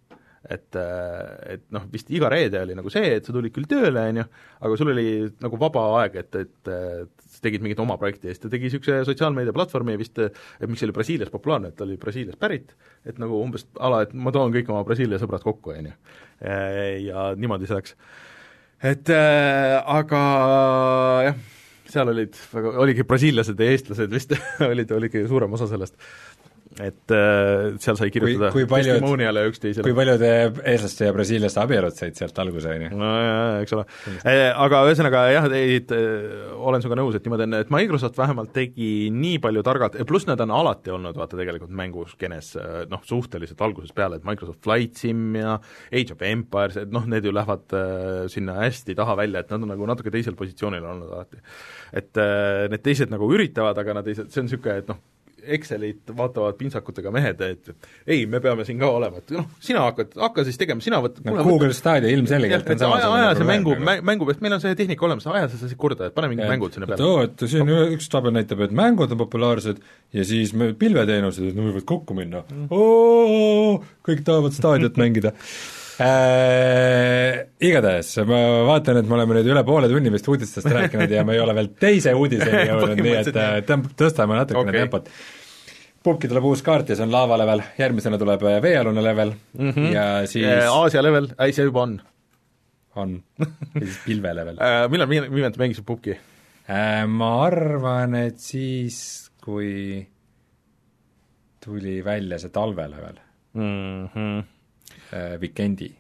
et, et noh, vist iga reede oli nagu see, et sa tulid küll tööle, on ju, aga sul oli nagu vaba aeg, et, et, et sa tegid mingit oma projekti ja siis ta tegi niisuguse sotsiaalmeediaplatvormi vist, et miks see oli Brasiilias populaarne, et ta oli Brasiiliast pärit, et nagu umbes ala, et ma toon kõik oma Brasiilia sõbrad kokku, on ju. ja niimoodi see läks. et äh, aga jah, seal olid väga, oligi brasiillased ja eestlased vist olid, oligi suurem osa sellest et äh, seal sai kirjutada kui, kui paljud, testimoniale üksteisele. kui paljud eestlaste ja brasiillaste abielud said sealt alguse, on ju? no jaa, eks ole. Äh, aga ühesõnaga jah, et äh, olen sinuga nõus, et niimoodi on, et Microsoft vähemalt tegi nii palju targalt, pluss nad on alati olnud vaata tegelikult mänguskenes noh, suhteliselt algusest peale, et Microsoft Flight Sim ja Age of Empires, et noh, need ju lähevad äh, sinna hästi taha välja, et nad on nagu natuke teisel positsioonil olnud alati. et need teised nagu üritavad, aga nad ei, see on niisugune, et noh, Excelit vaatavad pintsakutega mehed, et ei, me peame siin ka olema, et noh, sina hakkad, hakka siis tegema, sina võt-. no Google Stadia ilmselgelt on sama aja, aja see mängu, mängu pealt, meil on see tehnika olemas, aja sa siis korda, et pane mingid mängud sinna peale. oo, et siin üks tabel näitab, et mängud on populaarsed ja siis me, pilveteenused, et need võivad kokku minna mm.. kõik tahavad Stadiat mängida Äh, igatahes, ma vaatan, et me oleme nüüd üle poole tunni vist uudistest rääkinud ja me ei ole veel teise uudiseni jõudnud nii et äh, tõmb-, tõstame natukene okay. tempot. pubki tuleb uus kaart ja see on laava level, järgmisena tuleb äh, veealune level mm -hmm. ja siis Aasia level, ei see juba on. on, ja siis pilve level millal viimati mängisid pubki? Ma arvan, et siis, kui tuli välja see talvelevel mm. -hmm äh, Vikendi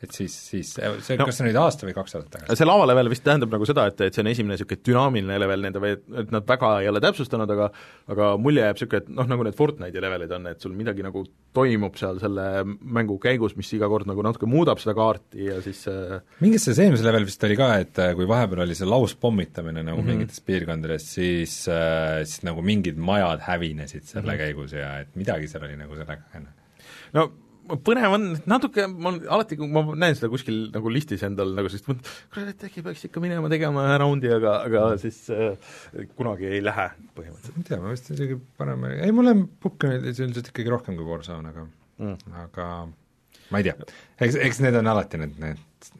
et siis, siis see no,, kas see on nüüd aasta või kaks aastat tagasi? see lava level vist tähendab nagu seda, et, et see on esimene niisugune dünaamiline level nende või et nad väga ei ole täpsustanud, aga aga mulje jääb niisugune, et noh, nagu need Fortnite'i levelid on, et sul midagi nagu toimub seal selle mängu käigus, mis iga kord nagu natuke muudab seda kaarti ja siis äh... mingis selles eelmises level vist oli ka, et äh, kui vahepeal oli see lauspommitamine nagu mm -hmm. mingites piirkondades, siis äh, siis nagu mingid majad hävinesid selle mm -hmm. käigus ja et midagi seal oli nagu sellega no põnev on, natuke, ma alati, kui ma näen seda kuskil nagu listis endal nagu siis mõtlen, kurat, äkki peaks ikka minema tegema ühe raundi, aga, aga siis äh, kunagi ei lähe põhimõtteliselt. ma ei tea, ma vist isegi parem, ei mulle puhk üldiselt ikkagi rohkem kui Warzone, aga mm., aga ma ei tea, eks, eks need on alati need, need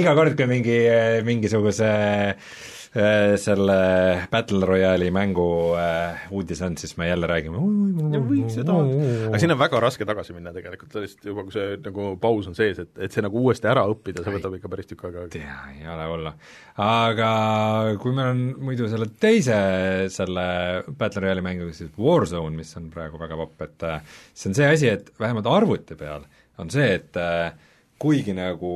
iga kord, kui mingi, mingisuguse Äh, selle Battle Royale'i mängu äh, uudis on, siis me jälle räägime võiks seda aga sinna on väga raske tagasi minna tegelikult, lihtsalt juba kui see nagu paus on sees, et, et see nagu uuesti ära õppida, see võtab ikka päris tükk aega. tea, ei ole hullu. aga kui meil on muidu selle teise, selle Battle Royale'i mänguga, siis Warzone, mis on praegu väga popp, et äh, see on see asi, et vähemalt arvuti peal on see, et kuigi nagu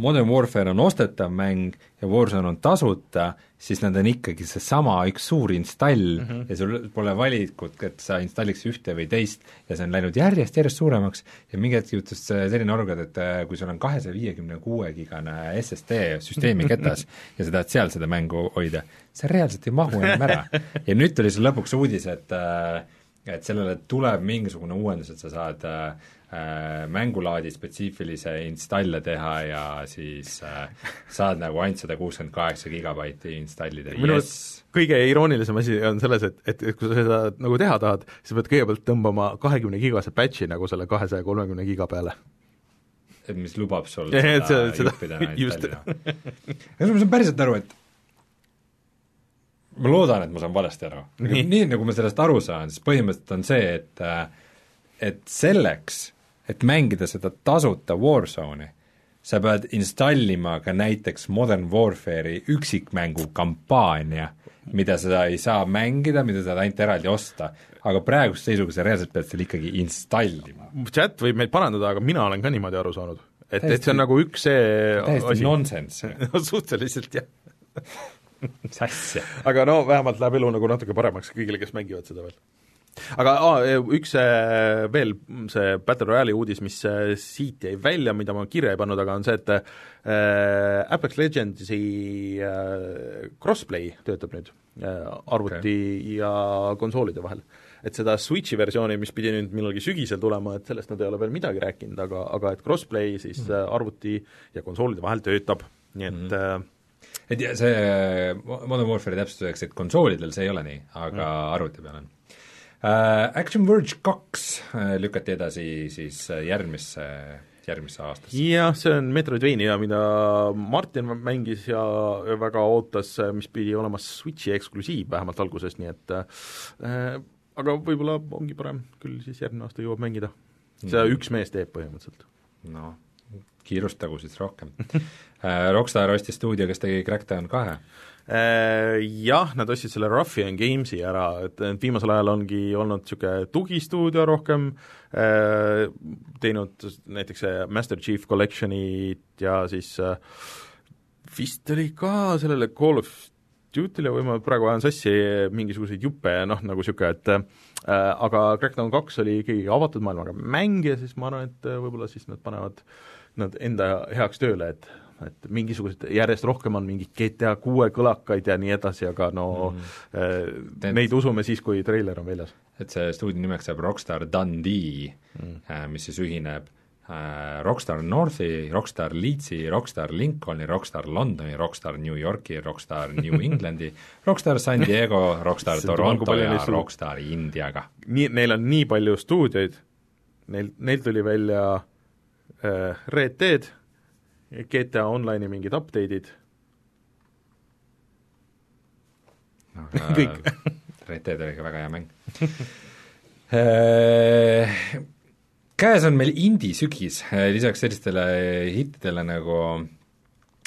Modern Warfare on ostetav mäng ja Warzone on tasuta, siis nad on ikkagi seesama üks suur install mm -hmm. ja sul pole valikut, et sa installiks ühte või teist ja see on läinud järjest-järjest suuremaks ja mingi hetk juhtus selline olukord, et äh, kui sul on kahesaja viiekümne kuue gigane SSD süsteemi ketas ja sa tahad seal seda mängu hoida, see reaalselt ei mahu enam ära. ja nüüd tuli sul lõpuks uudis, et äh, et sellele tuleb mingisugune uuendus, et sa saad äh, äh, mängulaadi spetsiifilise installe teha ja siis äh, saad nagu ainult sada kuuskümmend kaheksa gigabaiti installida, jess. kõige iroonilisem asi on selles, et, et, et kui sa seda nagu teha tahad, siis pead kõigepealt tõmbama kahekümne gigase patch'i nagu selle kahesaja kolmekümne giga peale. et mis lubab sul Ja, et seda, seda- juppida seda- just. installida. kusjuures ma saan päriselt aru, et ma loodan, et ma saan valesti aru. Nii. nii nagu ma sellest aru saan, siis põhimõtteliselt on see, et et selleks, et mängida seda tasuta Warzone'i, sa pead installima ka näiteks Modern Warfare'i üksikmängu kampaania, mida sa ei saa mängida, mida sa saad ainult eraldi osta. aga praeguse seisuga sa reaalselt pead selle ikkagi installima. chat võib meid parandada, aga mina olen ka niimoodi aru saanud. et, et see on nagu üks see täiesti nonsense, no suhteliselt jah. mis asja. aga no vähemalt läheb elu nagu natuke paremaks kõigile, kes mängivad seda veel. Aga aa, üks äh, veel see Battle Royale'i uudis, mis äh, siit jäi välja, mida ma kirja ei pannud, aga on see, et äh, Apex Legendsi äh, crossplay töötab nüüd äh, arvuti okay. ja konsoolide vahel. et seda Switchi versiooni, mis pidi nüüd millalgi sügisel tulema, et sellest nad ei ole veel midagi rääkinud, aga, aga et crossplay siis mm -hmm. arvuti ja konsoolide vahel töötab, nii et mm -hmm. et see Modern Warfare'i täpsustuseks, et konsoolidel see ei ole nii, aga mm. arvuti peal on. Action Verge kaks uh, lükati edasi siis uh, järgmisse, järgmisse aastasse. jah, see on Metroidvania, mida Martin mängis ja väga ootas, mis pidi olema Switchi eksklusiiv vähemalt alguses, nii et äh, aga võib-olla ongi parem, küll siis järgmine aasta jõuab mängida. seda Mm. üks mees teeb põhimõtteliselt. noh, kiirustagu siis rohkem. Rockstar ostis stuudio, kes tegi Crackdown kahe. Äh, Jah, nad ostsid selle Ruffian Gamesi ära, et viimasel ajal ongi olnud niisugune tugistuudio rohkem, äh, teinud näiteks Master Chief Collectionit ja siis äh, vist oli ka sellele Call of Duty'le või ma praegu ajan sassi mingisuguseid juppe ja noh, nagu niisugune, et äh, aga Crackdown kaks oli ikkagi avatud maailmaga mäng ja siis ma arvan, et võib-olla siis nad panevad nad enda heaks tööle, et et mingisugused, järjest rohkem on mingeid GTA kuue kõlakaid ja nii edasi, aga no mm. äh, neid usume siis, kui treiler on väljas. et see stuudio nimeks saab Rockstar Dundee mm., mis siis ühineb äh, Rockstar Northi, Rockstar Leedsi, Rockstar Lincolni, Rockstar Londoni, Rockstar New Yorki, Rockstar New Englandi, Rockstar San Diego, Rockstar nagu Toronto palju ja stu- Rockstar Indiaga. nii, neil on nii palju stuudioid, neil, neil tuli välja äh, Red Dead, GTA Online'i mingid update'id, Kõik. Red Dead oli ikka väga hea mäng. Äh, käes on meil indie-sügis, lisaks sellistele hittidele nagu,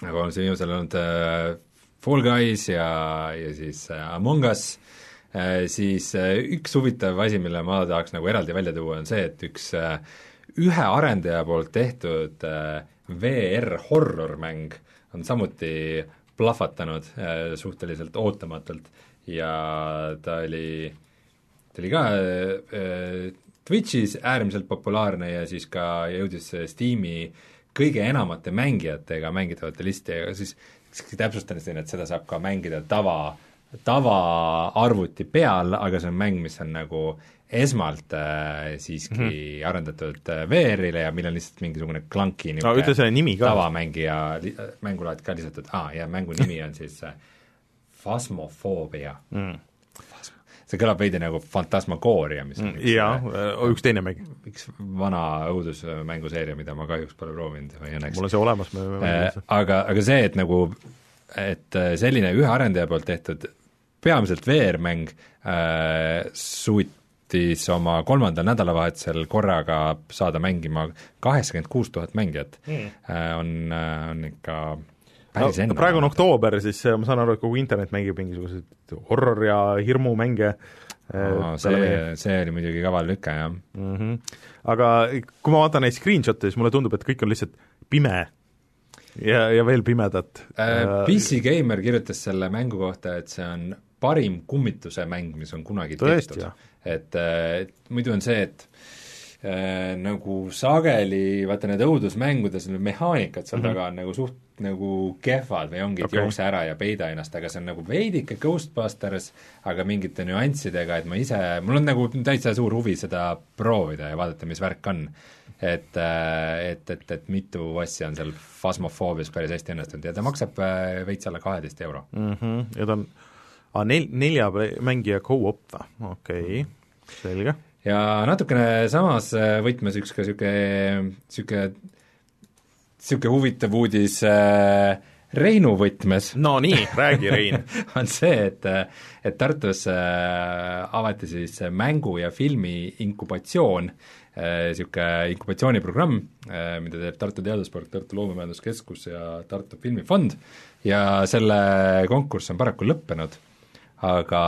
nagu on see viimasel olnud äh, Fall Guys ja, ja siis äh, Among Us. Äh,, siis äh, üks huvitav asi, mille ma tahaks nagu eraldi välja tuua, on see, et üks äh, ühe arendaja poolt tehtud äh, VR horror-mäng on samuti plahvatanud äh, suhteliselt ootamatult. Ja ta oli, ta oli ka äh, Twitch'is äärmiselt populaarne ja siis ka jõudis Steam'i kõige enamate mängijatega mängitavate listi siis siis täpsustan siin, et seda saab ka mängida tava, tavaarvuti peal, aga see on mäng, mis on nagu esmalt äh, siiski mm -hmm. arendatud äh, VR-ile ja millel on lihtsalt mingisugune clunky no ütle selle nimi ka. tavamängija li- mängulaad ka lisatud, aa ah, ja mängu nimi on siis äh, Phasmophobia mm. see kõlab veidi nagu Fantasmagooria, mis on üks, jaa, äh, üks teine mäng. üks vana õudusmänguseeria, mida ma kahjuks pole proovinud või õnneks mul on see olemas, me võime äh, mängida seda. aga, aga see, et nagu, et äh, selline ühe arendaja poolt tehtud peamiselt VR-mäng äh, suutis oma kolmandal nädalavahetusel korraga saada mängima kaheksakümmend kuus tuhat mängijat mm. äh, on, on ikka päris no, enne. praegu on oktoober, siis äh, ma saan aru, et kogu internet mängib mingisuguseid horror- ja hirmumänge no, see, see oli muidugi kaval lüke, jah mm. -hmm. aga kui ma vaatan neid screenshot'e, siis mulle tundub, et kõik on lihtsalt pime ja, ja veel pimedat äh,. PC Gamer kirjutas selle mängu kohta, et see on parim kummituse mäng, mis on kunagi Tõesti, tehtud et äh, muidu on see, et äh, nagu sageli, vaata need õudusmängudes need mehaanikad seal mm -hmm. taga on nagu suht nagu kehvad või ongi, et okay. jookse ära ja peida ennast, aga see on nagu veidike Ghostbusters, aga mingite nüanssidega, et ma ise, mul on nagu täitsa suur huvi seda proovida ja vaadata, mis värk on. et, et, et, et mitu asja on seal Phasmophoobias päris hästi õnnestunud ja ta maksab äh, veits alla kaheteist euro. mm. -hmm. ja ta on ah, nel-, nelja mängija go-op või? okei okay., selge ja natukene samas äh, võtmes üks ka niisugune, niisugune, niisugune huvitav uudis äh, Reinu võtmes no nii, räägi, Rein on see, et, et Tartus äh, avati siis mängu- ja filmi inkubatsioon, niisugune inkubatsiooniprogramm, mida teeb Tartu Teaduspark, Tartu Loomemajanduskeskus ja Tartu Filmifond ja selle konkurss on paraku lõppenud, aga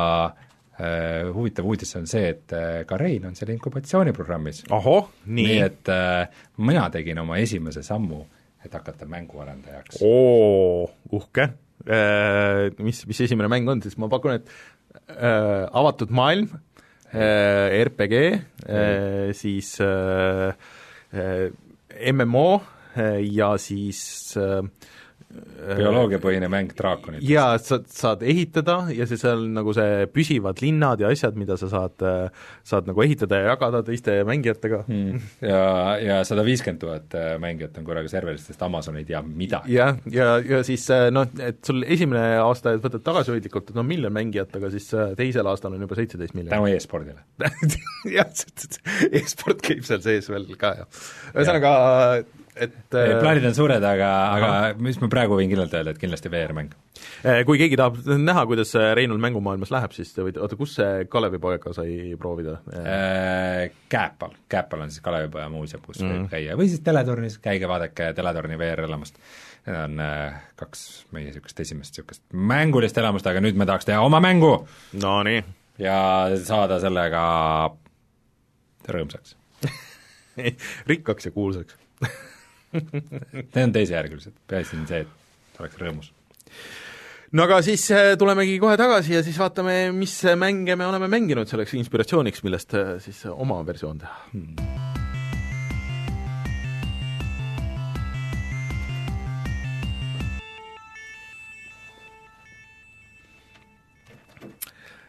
äh, huvitav uudis on see, et äh, ka Rein on seal inkubatsiooniprogrammis. ahoh, nii, nii et äh, mina tegin oma esimese sammu, et hakata mänguarendajaks. oo, uhke äh, mis, mis esimene mäng on siis, ma pakun, et äh, avatud maailm äh,, RPG äh,, siis äh, äh, MMO äh, ja siis äh, bioloogiapõhine mäng Draakonid. jaa, sa saad ehitada ja see seal nagu see püsivad linnad ja asjad, mida sa saad, saad nagu ehitada ja jagada teiste mängijatega mm.. ja, ja sada viiskümmend tuhat äh, mängijat on korraga serveris, sest Amazon ei tea midagi. jah, ja, ja, ja siis noh, et sul esimene aasta võtad tagasihoidlikult, et noh, miljon mängijat, aga siis äh, teisel aastal on juba seitseteist miljonit. tänu e-spordile. jah, e-sport käib seal sees veel ka ja ühesõnaga, et äh, plaanid on suured, aga, aga mis ma praegu võin kindlalt öelda, et kindlasti VR-mäng. äh, kui keegi tahab näha, kuidas äh, Reinul mängumaailmas läheb, siis te võite, oota, kus see Kalevipoega sai proovida? Kääpal, Kääpal on siis Kalevipoja muuseum, kus mm. Mhm. võib käia või siis teletornis, käige vaadake teletorni VR-elamust. Need on äh, kaks meie niisugust esimest niisugust mängulist elamust, aga nüüd me tahaks teha oma mängu Nonii, ja saada sellega rõõmsaks. rikkaks ja kuulsaks. Need on teisejärgulised, peaasi on see, et oleks rõõmus. no aga siis äh, tulemegi kohe tagasi ja siis vaatame, mis mänge me oleme mänginud selleks inspiratsiooniks, millest äh, siis oma versioon teha hmm..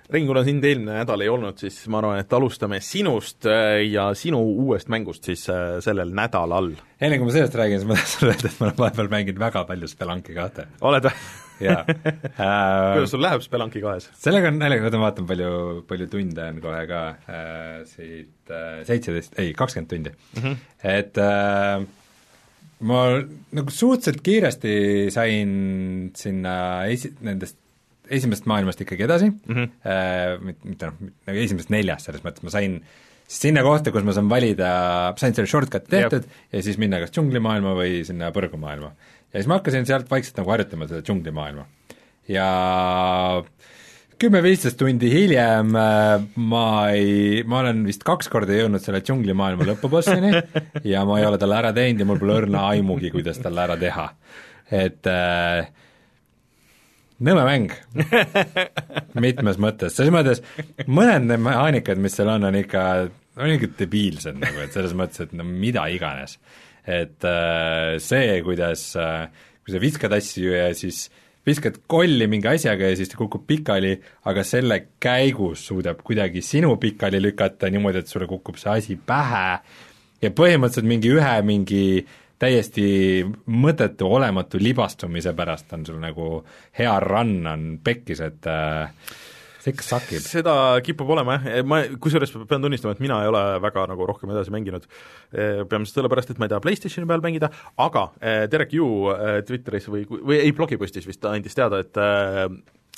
Rein, kuna sind eelmine nädal ei olnud, siis ma arvan, et alustame sinust äh, ja sinu uuest mängust siis äh, sellel nädalal. enne kui ma sellest räägin, siis ma tahan sulle öelda, et ma olen vahepeal mänginud väga palju Spelunki kahte. oled või? jaa kuidas äh, sul läheb Spelunki kahes? sellega on naljaga, ma vaatan, palju, palju tunde on kohe ka äh, siit äh, seitseteist, ei, kakskümmend tundi mm. -hmm. et äh, ma nagu suhteliselt kiiresti sain sinna esi-, nendest esimesest maailmast ikkagi edasi mm. -hmm. äh, mitte, noh, nagu esimesest neljast selles mõttes, ma sain sinna kohta, kus ma saan valida, sain selle shortcut'i tehtud yep. ja siis minna kas džunglimaailma või sinna põrgumaailma. ja siis ma hakkasin sealt vaikselt nagu harjutama seda džunglimaailma. ja kümme-viisteist tundi hiljem äh, ma ei, ma olen vist kaks korda jõudnud selle džunglimaailma lõpubossini ja ma ei ole talle ära teinud ja mul pole õrna aimugi, kuidas talle ära teha. et äh, nõme mäng mitmes mõttes, selles mõttes mõned need mehaanikad, mis seal on, on ikka, on ikka debiilsed nagu, et selles mõttes, et no mida iganes. et äh, see, kuidas äh,, kui sa viskad asju ja siis viskad kolli mingi asjaga ja siis ta kukub pikali, aga selle käigus suudab kuidagi sinu pikali lükata niimoodi, et sulle kukub see asi pähe ja põhimõtteliselt mingi ühe mingi täiesti mõttetu, olematu libastumise pärast on sul nagu hea run on pekkis, et äh, see ikka sakib. seda kipub olema jah, ma kusjuures pean tunnistama, et mina ei ole väga nagu rohkem edasi mänginud, peamiselt sellepärast, et ma ei taha PlayStationi peal mängida, aga eh, Derek Yu eh, Twitteris või, või ei, blogipostis vist ta andis teada, et eh,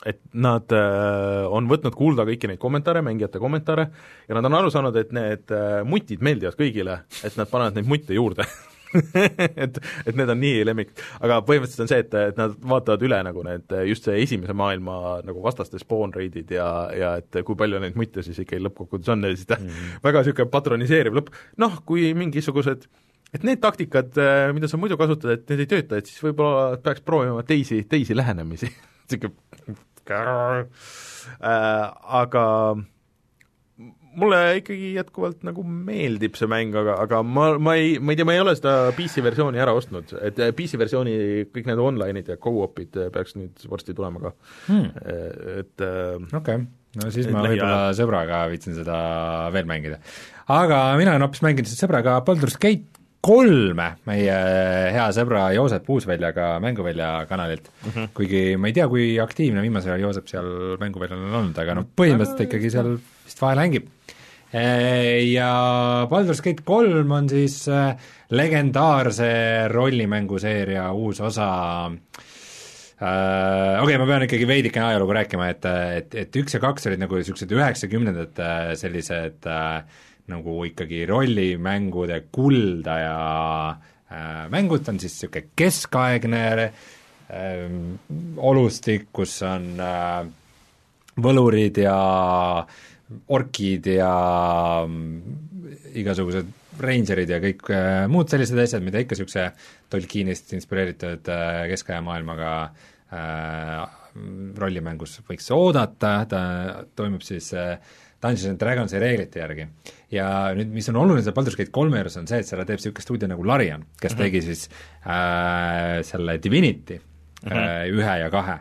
et nad on võtnud kuulda kõiki neid kommentaare, mängijate kommentaare, ja nad on aru saanud, et need mutid meeldivad kõigile, et nad panevad neid mutte juurde et, et need on nii lemmik, aga põhimõtteliselt on see, et, et nad vaatavad üle nagu need just see esimese maailma nagu vastaste spawn rate'id ja, ja et kui palju neid mutte siis ikkagi lõppkokkuvõttes on. Ja siis ta mm -hmm. väga niisugune patroniseeriv lõpp, noh, kui mingisugused et need taktikad, mida sa muidu kasutad, et need ei tööta, et siis võib-olla peaks proovima teisi, teisi lähenemisi. Niisugune äh, aga mulle ikkagi jätkuvalt nagu meeldib see mäng, aga, aga ma, ma ei, ma ei tea, ma ei ole seda PC versiooni ära ostnud, et PC versiooni kõik need online'id ja go-op'id peaks nüüd varsti tulema ka hmm. et okei okay., no siis ma võib-olla sõbraga viitsin seda veel mängida. aga mina olen hoopis mänginud sõbraga Baldur's Gate kolme meie hea sõbra Joosep Uusväljaga Mänguvälja kanalilt mm, -hmm. kuigi ma ei tea, kui aktiivne viimasel ajal Joosep seal Mänguväljal on olnud, aga noh, põhimõtteliselt ikkagi seal vist vahel mängib. Ja Baldur's Gate kolm on siis äh, legendaarse rollimänguseeria uus osa. Uh, okei okay,, ma pean ikkagi veidikene ajalugu rääkima, et, et, et üks ja kaks olid nagu niisugused üheksakümnendate sellised äh, nagu ikkagi rollimängude kuldaja äh, mängud, on siis niisugune keskaegne äh, olustik, kus on äh, võlurid ja orkid ja mm, igasugused reingerid ja kõik äh, muud sellised asjad, mida ikka niisuguse Tolkienist inspireeritud äh, keskaja maailmaga äh, rollimängus võiks oodata, ta toimub siis Dungeons and Dragonsi reeglite järgi. ja nüüd, mis on oluline seal Baldur's Gate kolme juures, on see, et selle teeb niisugune stuudio nagu Larian, kes mm -hmm. tegi siis äh, selle Divinity mm -hmm. ühe ja kahe.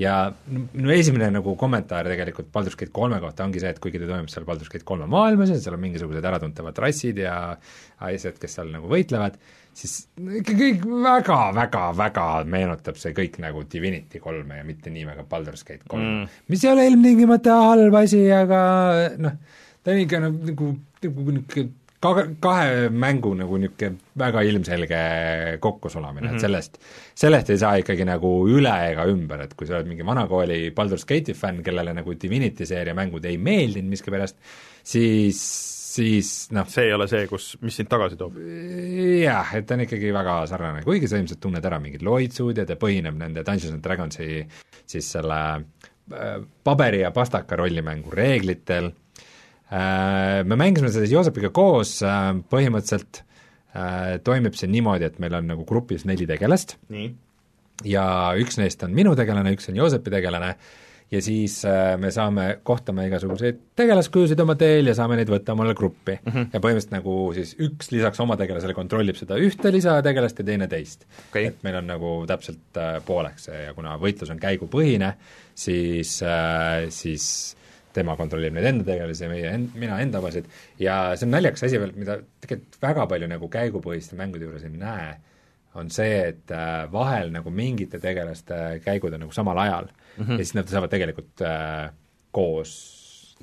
Ja minu esimene nagu kommentaar tegelikult Baldur's Gate kolme kohta ongi see, et kuigi ta toimub seal Baldur's Gate kolme maailmas ja seal on mingisugused äratuntavad rassid ja asjad, kes seal nagu võitlevad, siis ikka kõik väga-väga-väga meenutab see kõik nagu Divinity kolme ja mitte nii väga Baldur's Gate kolm mm., mis ei ole ilmtingimata halb asi, aga noh, ta on ikka nagu, nagu, nagu niisugune kahe, kahe mängu nagu niisugune väga ilmselge kokkusulamine mm, -hmm. et mhm. sellest, sellest ei saa ikkagi nagu üle ega ümber, et kui sa oled mingi vanakooli Baldur's Gate'i fänn, kellele nagu Divinity seeria mängud ei meeldinud miskipärast, siis siis noh see ei ole see, kus, mis sind tagasi toob? jah, et ta on ikkagi väga sarnane, kuigi sa ilmselt tunned ära mingid loitsud ja ta põhineb nende Dungeons and Dragonsi siis selle äh, paberi ja pastaka rollimängu reeglitel me mängisime seda siis Joosepiga koos äh,, põhimõtteliselt äh, toimib see niimoodi, et meil on nagu grupis neli tegelast nii. ja üks neist on minu tegelane, üks on Joosepi tegelane ja siis äh, me saame, kohtame igasuguseid tegelaskujusid oma teel ja saame neid võtta omale gruppi mm. -hmm. ja põhimõtteliselt nagu siis üks lisaks oma tegelasele kontrollib seda ühte lisategelast ja teine teist okay.. et meil on nagu täpselt äh, pooleks ja kuna võitlus on käigupõhine, siis äh,, siis tema kontrollib neid enda tegelasi ja meie end-, mina enda omasid ja see on naljakas asi veel, mida tegelikult väga palju nagu käigupõhiste mängude juures ei näe, on see, et äh, vahel nagu mingite tegelaste käigud on nagu samal ajal mm -hmm. ja siis nad saavad tegelikult äh, koos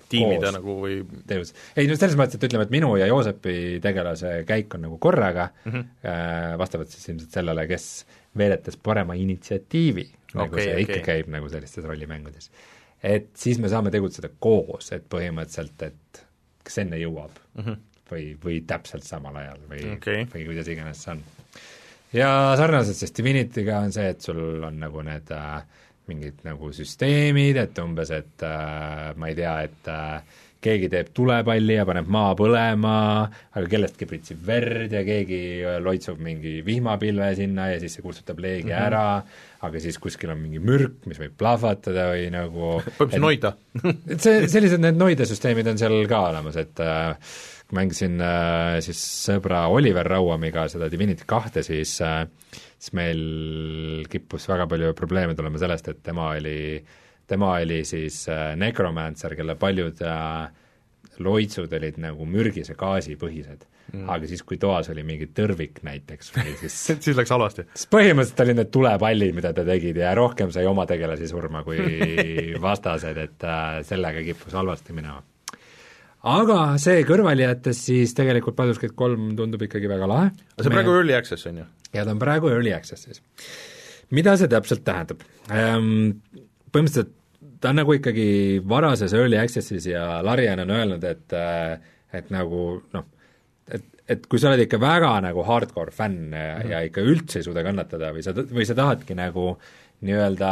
tiimida nagu või tegevus, ei no selles mõttes, et ütleme, et minu ja Joosepi tegelase käik on nagu korraga mm, -hmm. äh, vastavalt siis ilmselt sellele, kes veeretas parema initsiatiivi okay,, nagu see okay. ikka käib nagu sellistes rollimängudes. Et siis me saame tegutseda koos, et põhimõtteliselt, et kes enne jõuab mm -hmm. või, või täpselt samal ajal või okay., või kuidas iganes see on. ja sarnaselt siis Divinity'ga on see, et sul on nagu need äh, mingid nagu süsteemid, et umbes, et äh, ma ei tea, et äh, keegi teeb tulepalli ja paneb maa põlema, aga kellestki pritsib verd ja keegi loitsub mingi vihmapilve sinna ja siis see kustutab leegi mm -hmm. ära, aga siis kuskil on mingi mürk, mis võib plahvatada või nagu põhimõtteliselt noida et see, sellised need noidesüsteemid on seal ka olemas, et äh, kui mängisin äh, siis sõbra Oliver Rauamiga seda Divinity kahte, siis äh, siis meil kippus väga palju probleeme tulema sellest, et tema oli, tema oli siis äh, necromancer, kelle paljud äh, loitsud olid nagu mürgise gaasi põhised mm.. aga siis, kui toas oli mingi tõrvik näiteks või siis siis läks halvasti? siis põhimõtteliselt olid need tulepallid, mida ta tegid ja rohkem sai oma tegelasi surma kui vastased, et äh, sellega kippus halvasti minema aga see kõrvale jättes, siis tegelikult Gate kolm tundub ikkagi väga lahe. aga see on praegu early access, on ju? ja ta on praegu early access'is. mida see täpselt tähendab ähm,? Põhimõtteliselt ta on nagu ikkagi varases early access'is ja Larian on öelnud, et äh, et nagu noh, et, et kui sa oled ikka väga nagu hardcore fänn ja, mm -hmm. ja ikka üldse ei suuda kannatada või sa, või sa tahadki nagu nii-öelda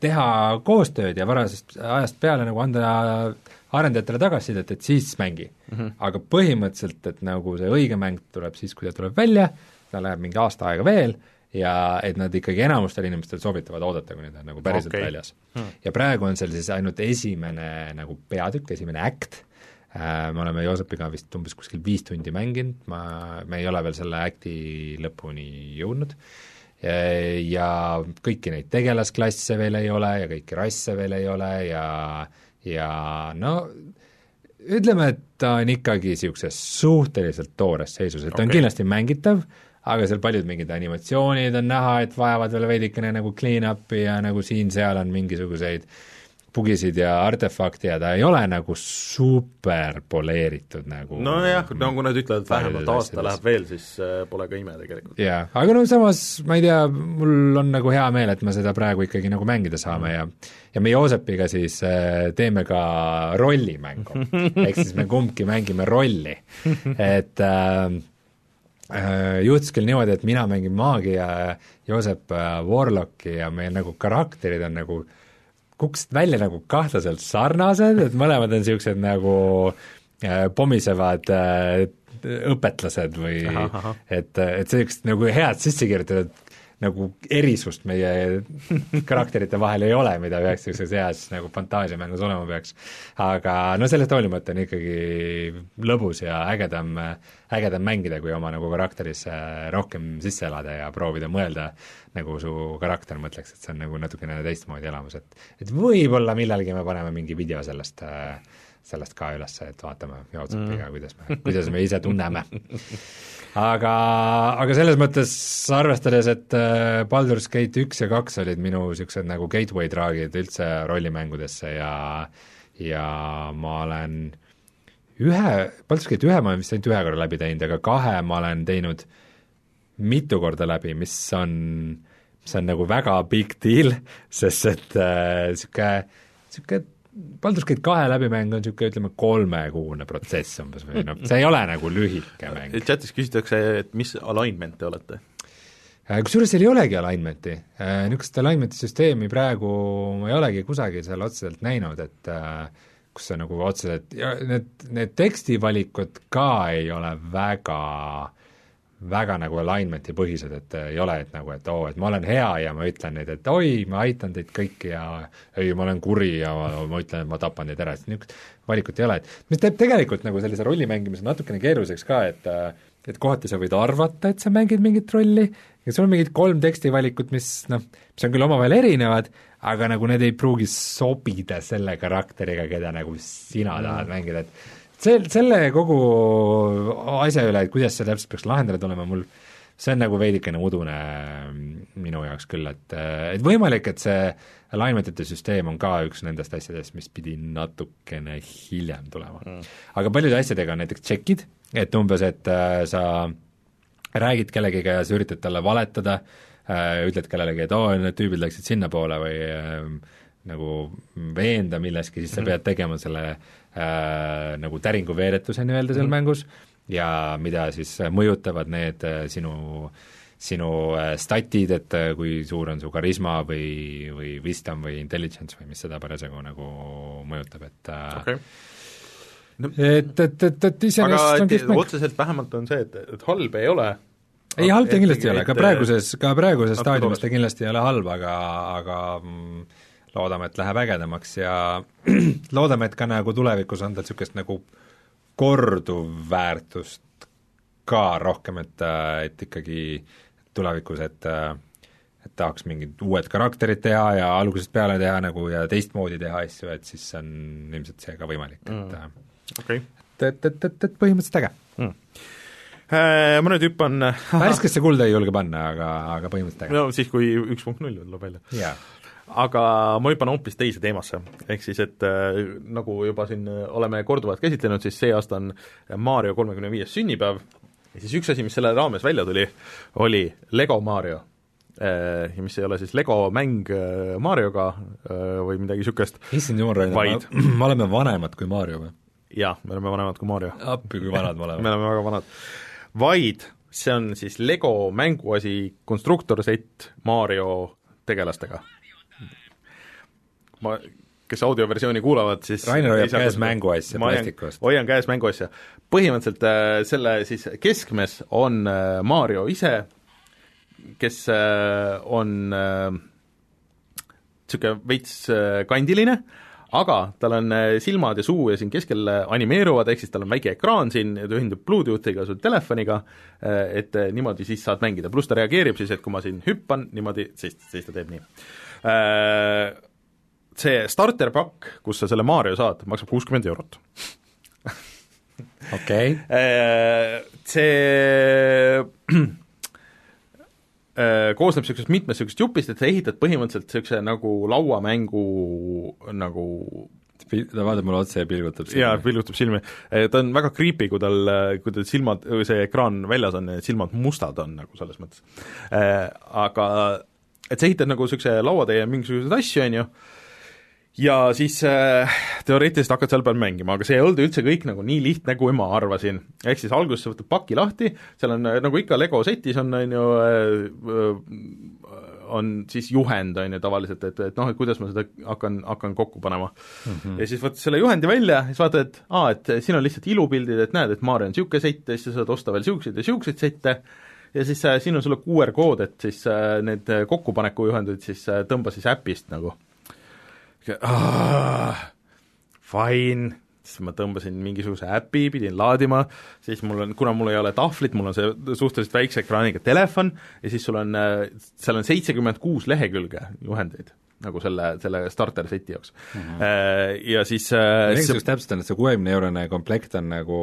teha koostööd ja varasest ajast peale nagu anda arendajatele tagasisidet, et siis mängi mm. -hmm. aga põhimõtteliselt, et nagu see õige mäng tuleb siis, kui ta tuleb välja, ta läheb mingi aasta aega veel ja et nad ikkagi enamustel inimestel soovitavad oodata, kuni ta on nagu päriselt okay. väljas hmm. ja praegu on seal siis ainult esimene nagu peatükk, esimene äkt, me oleme Joosepiga vist umbes kuskil viis tundi mänginud, ma, me ei ole veel selle äkti lõpuni jõudnud, ja kõiki neid tegelasklasse veel ei ole ja kõiki rasse veel ei ole ja ja no ütleme, et ta on ikkagi niisuguses suhteliselt toores seisus, et ta okay. on kindlasti mängitav, aga seal paljud mingid animatsioonid on näha, et vajavad veel veidikene nagu clean-up'i ja nagu siin-seal on mingisuguseid bugisid ja artefakte ja ta ei ole nagu super poleeritud nagu nojah, no kui nad ütlevad, et vähemalt aasta asjades. läheb veel, siis äh, pole ka ime tegelikult. jaa, aga no samas ma ei tea, mul on nagu hea meel, et me seda praegu ikkagi nagu mängida saame ja ja me Joosepiga siis äh, teeme ka rollimängu. ehk siis me kumbki mängime rolli. et äh, juhtus küll niimoodi, et mina mängin maagi ja Joosep äh, Warlocki ja meie nagu karakterid on nagu kukkusid välja nagu kahtlaselt sarnased, et mõlemad on niisugused nagu äh, pommisevad äh, õpetlased või Ahah, ahah. et, et sellist nagu head sisse kirjutatud nagu erisust meie karakterite vahel ei ole, mida peaks niisuguses heas nagu fantaasiamängus olema peaks. aga no sellest hoolimata on ikkagi lõbus ja ägedam, ägedam mängida, kui oma nagu karakterisse rohkem sisse elada ja proovida mõelda, nagu su karakter mõtleks, et see on nagu natukene teistmoodi elamus, et et võib-olla millalgi me paneme mingi video sellest äh, sellest ka üles, et vaatame Jootsepiga mm., kuidas me, kuidas me ise tunneme. aga, aga selles mõttes arvestades, et äh, Baldur's Gate üks ja kaks olid minu niisugused nagu gateway traagid üldse rollimängudesse ja ja ma olen ühe, Baldur's Gate ühe ma olen vist ainult ühe korra läbi teinud, aga kahe ma olen teinud mitu korda läbi, mis on, mis on nagu väga big deal, sest et niisugune äh, niisugune Baldur's Gate kahe läbimäng on niisugune, ütleme, kolmekuune protsess umbes või noh, see ei ole nagu lühike mäng. chatis küsitakse, et mis alignment te olete? Äh, kusjuures seal ei olegi alignment'i, niisugust alignment'i süsteemi praegu ma ei olegi kusagil seal otseselt näinud, et äh, kus see nagu otseselt, ja need, need tekstivalikud ka ei ole väga väga nagu alignment'i põhised, et ei ole, et nagu, et oo, et ma olen hea ja ma ütlen nüüd, et oi, ma aitan teid kõiki ja ei, ma olen kuri ja ma, ma ütlen, et ma tapan teid ära, et niisugust valikut ei ole, et mis teeb tegelikult nagu sellise rolli mängimise natukene keeruliseks ka, et et kohati sa võid arvata, et sa mängid mingit rolli, ja sul on mingid kolm tekstivalikut, mis noh, mis on küll omavahel erinevad, aga nagu need ei pruugi sobida selle karakteriga, keda nagu sina tahad mängida, et see, selle kogu asja üle, et kuidas see täpselt peaks lahendatud olema, mul see on nagu veidikene udune minu jaoks küll, et, et võimalik, et see alignment'ite süsteem on ka üks nendest asjadest, mis pidi natukene hiljem tulema mm.. aga paljude asjadega on näiteks tšekid, et umbes, et äh, sa räägid kellegiga ja sa üritad talle valetada äh,, ütled kellelegi, et oo, need tüübid läksid sinnapoole või äh, nagu veenda milleski, siis sa Mhm. pead tegema selle äh, nagu täringuveeretuse nii-öelda seal Mhm. mängus ja mida siis mõjutavad need äh, sinu sinu äh, statid, et äh, kui suur on su karisma või, või wisdom või intelligence või mis seda parasjagu nagu mõjutab, et äh, okay. no, et, et, et, et iseenesest on kihvt mäng. otseselt vähemalt on see, et, et halb ei ole. ei, halb ta kindlasti ei ole, ka praeguses, ka praeguses staadiumis ta kindlasti ei ole halb, aga, aga mm, loodame, et läheb ägedamaks ja loodame, et ka nagu tulevikus on tal niisugust nagu korduvväärtust ka rohkem, et, et ikkagi tulevikus, et et tahaks mingid uued karakterid teha ja algusest peale teha nagu ja teistmoodi teha asju, et siis on ilmselt see ka võimalik, et Mm. okei et, et, et, et, et põhimõtteliselt äge. mm. Äh, ma nüüd hüppan värskesse kulda ei julge panna, aga, aga põhimõtteliselt äge. no siis, kui üks punkt null tuleb välja. Aga ma hüppan hoopis teise teemasse, ehk siis et äh, nagu juba siin äh, oleme korduvalt käsitlenud, siis see aasta on Mario kolmekümne viies sünnipäev ja siis üks asi, mis selle raames välja tuli, oli Lego Mario äh, ja mis ei ole siis Lego mäng äh, Marioga või midagi niisugust, issand jumal, Rainer, Vaid. me oleme vanemad kui Mario või? jaa, me oleme vanemad kui Mario. appi, kui vanad me me oleme. oleme väga vanad. vaid see on siis Lego mänguasi konstruktorsett Mario tegelastega. Ma, kes audioversiooni kuulavad, siis Rainer hoiab käes mänguasja plastikust. hoian käes mänguasja. põhimõtteliselt äh, selle siis keskmes on äh, Mario ise, kes äh, on niisugune veits kandiline, aga tal on silmad ja suu ja siin keskel animeeruvad, ehk siis tal on väike ekraan siin ja ta ühendub Bluetoothiga su telefoniga, et niimoodi siis saad mängida, pluss ta reageerib siis, et kui ma siin hüppan niimoodi, siis, siis ta teeb nii see starterpakk, kus sa selle Mario saad, maksab kuuskümmend eurot okei okay.. Äh, see äh, koosneb niisugusest mitmest niisugusest jupist, et sa ehitad põhimõtteliselt niisuguse nagu lauamängu nagu ta vaatab mulle otsa ja pilgutab silmi. jaa, pilgutab silmi. Äh, ta on väga creepy, kui tal, kui tal silmad, see ekraan väljas on ja silmad mustad on nagu selles mõttes. Aga et sa ehitad nagu niisuguse lauatäie mingisuguseid asju, on ju, ja siis äh, teoreetiliselt hakkad seal peal mängima, aga see ei olnud üldse kõik nagu nii lihtne, kui ma arvasin. ehk siis alguses sa võtad paki lahti, seal on nagu ikka Lego setis on, on ju äh,, on siis juhend, on ju, tavaliselt, et, et noh, et kuidas ma seda hakkan, hakkan kokku panema mm. -hmm. ja siis võtad selle juhendi välja, siis vaatad, et aa, et siin on lihtsalt ilupildid, et näed, et Maarja on niisugune sett ja siis sa saad osta veel niisuguseid ja niisuguseid sette, ja siis äh, siin on sulle QR kood, et siis äh, need kokkupanekujuhendid siis äh, tõmba siis äpist nagu fine, siis ma tõmbasin mingisuguse äpi, pidin laadima, siis mul on, kuna mul ei ole tahvlit, mul on see suhteliselt väikse ekraaniga telefon ja siis sul on, seal on seitsekümmend kuus lehekülge juhendeid nagu selle, selle starter seti jaoks mm. -hmm. Ja siis mingisugust täpselt on, et see kuuekümne eurone komplekt on nagu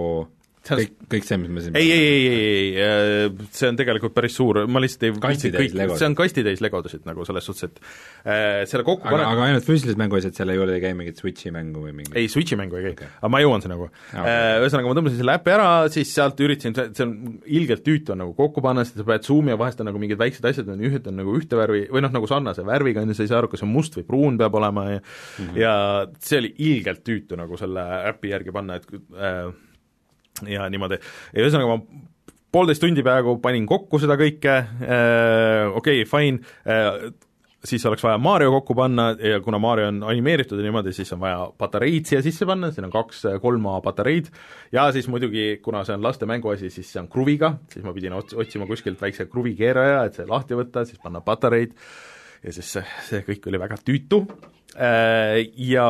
kõik, kõik see, mis me siin ei, ei, ei, ei, ei, see on tegelikult päris suur, ma lihtsalt ei kastitäis kõik, see on kastitäis legodasid nagu selles suhtes, et äh, selle kokku aga, aga ainult füüsilised mänguasjad, selle juurde ei käi mingit Switchi mängu või mingit ei, Switchi mängu ei käi. Okay., aga ma jõuan sinna kohe okay.. Äh, ühesõnaga, ma tõmbasin selle äpi ära, siis sealt üritasin, see on ilgelt tüütu on nagu kokku panna, sest sa pead zoom'i ja vahest on nagu mingid väiksed asjad on ühed on nagu ühte värvi või noh, nagu sarnase värviga, on ju, sa ei saa aru, kas see on must või pruun peab olema ja mm -hmm. ja see oli ilgelt tüütu nagu selle äpi järgi panna, et äh, ja niimoodi, ja ühesõnaga ma poolteist tundi peaaegu panin kokku seda kõike äh,, okei okay,, fine äh,, siis oleks vaja Mario kokku panna ja kuna Mario on animeeritud ja niimoodi, siis on vaja patareid siia sisse panna, siin on kaks 3A patareid, ja siis muidugi, kuna see on laste mänguasi, siis see on kruviga, siis ma pidin ots-, otsima kuskilt väikse kruvikeeraja, et see lahti võtta, siis panna patareid, ja siis see, see kõik oli väga tüütu, Äh, ja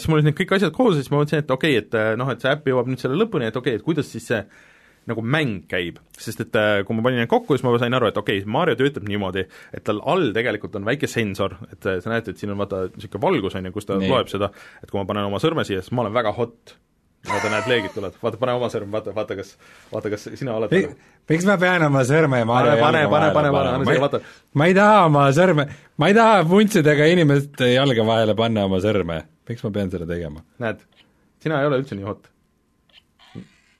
siis mul olid need kõik asjad koos ja siis ma mõtlesin, et okei okay,, et äh, noh, et see äpp jõuab nüüd selle lõpuni, et okei okay,, et kuidas siis see nagu mäng käib, sest et äh, kui ma panin need kokku, siis ma sain aru, et okei okay,, Mario töötab niimoodi, et tal all tegelikult on väike sensor, et sa näed, et siin on vaata niisugune valgus, on ju, kus ta nee. loeb seda, et kui ma panen oma sõrme siia, siis ma olen väga hot vaata, näed, leegid tulevad, vaata, pane oma sõrm, vaata, vaata, kas, vaata, kas sina oled Mik, miks ma pean oma sõrme Maarja pane, pane, pane, pane, pane, pane, vaata. ma ei taha oma sõrme, ma ei taha vuntsidega inimeste jalge vahele panna oma sõrme. miks ma pean seda tegema? näed, sina ei ole üldse nii hot.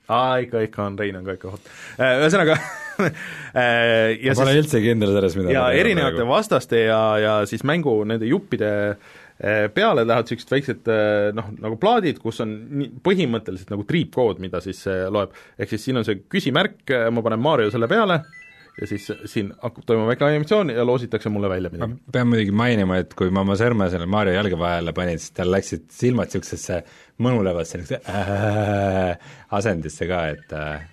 aa, ikka, ikka on, Rein on ka ikka hot. Äh, ühesõnaga äh, ja ma pole üldse kindel selles, mida ja erinevate praegu. vastaste ja, ja siis mängu nende juppide äh, peale lähevad niisugused väiksed eh, noh, nagu plaadid, kus on põhimõtteliselt nagu triipkood, mida siis loeb. ehk siis siin on see küsimärk, ma panen Mario selle peale ja siis siin hakkab toimuma väike animatsioon ja loositakse mulle välja midagi. ma pean muidugi mainima, et kui ma oma sõrme selle Mario jalge vahele panin, siis tal läksid silmad niisugusesse mõnulevasse niisugusesse äh, asendisse ka, et äh,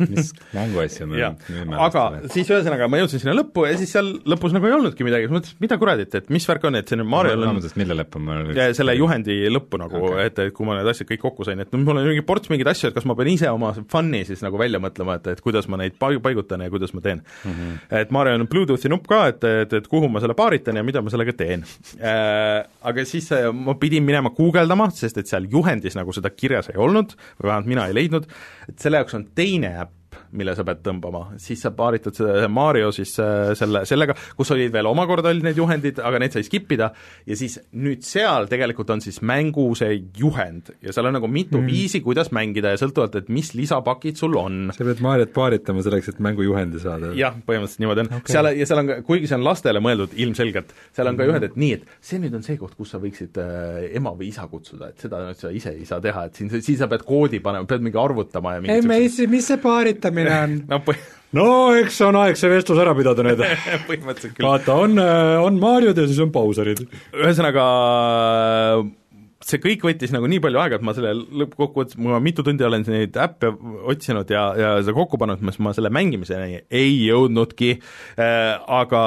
mis mänguasju me müüme. aga siis ühesõnaga ma jõudsin sinna lõppu ja siis seal lõpus nagu ei olnudki midagi, siis mõtlesin, mida kuradit, et mis värk on, et see nüüd Mariol on mille lõppu ma selle juhendi lõppu nagu okay., et, et kui ma need asjad kõik kokku sain, et noh, mul on mingi ports mingeid asju, et kas ma pean ise oma fun'i siis nagu välja mõtlema, et, et kuidas ma neid paigutan ja kuidas ma teen mm. -hmm. et Mariol on Bluetoothi nupp ka, et, et, et kuhu ma selle paaritan ja mida ma sellega teen äh,. Aga siis äh, ma pidin minema guugeldama, sest et seal juhendis nagu seda kirjas ei olnud, või vähemalt mina ei leidnud, et selle jaoks on teine mille sa pead tõmbama, siis sa paaritad seda Mario siis äh, selle, sellega, kus olid veel omakorda olid need juhendid, aga need sai skip ida, ja siis nüüd seal tegelikult on siis mängu see juhend ja seal on nagu mitu mm. viisi, kuidas mängida ja sõltuvalt, et mis lisapakid sul on. sa pead Mariot paaritama selleks, et mängujuhendi saada? jah, põhimõtteliselt niimoodi on okay., seal, ja seal on ka, kuigi see on lastele mõeldud ilmselgelt, seal on ka mm. juhend, et nii, et see nüüd on see koht, kus sa võiksid äh, ema või isa kutsuda, et seda nüüd sa ise ei saa teha, et siin, siis sa pead koodi panema, pead mingi arvutama ja ei, mis, mis see paaritamine on no, no eks on aeg see vestlus ära pidada nüüd põhimõtteliselt küll. vaata, on, on Mariod ja siis on Bowserid. ühesõnaga see kõik võttis nagu nii palju aega, et ma selle lõppkokkuvõttes, ma mitu tundi olen neid äppe otsinud ja, ja seda kokku pannud, mis ma selle mängimiseni ei jõudnudki äh,, aga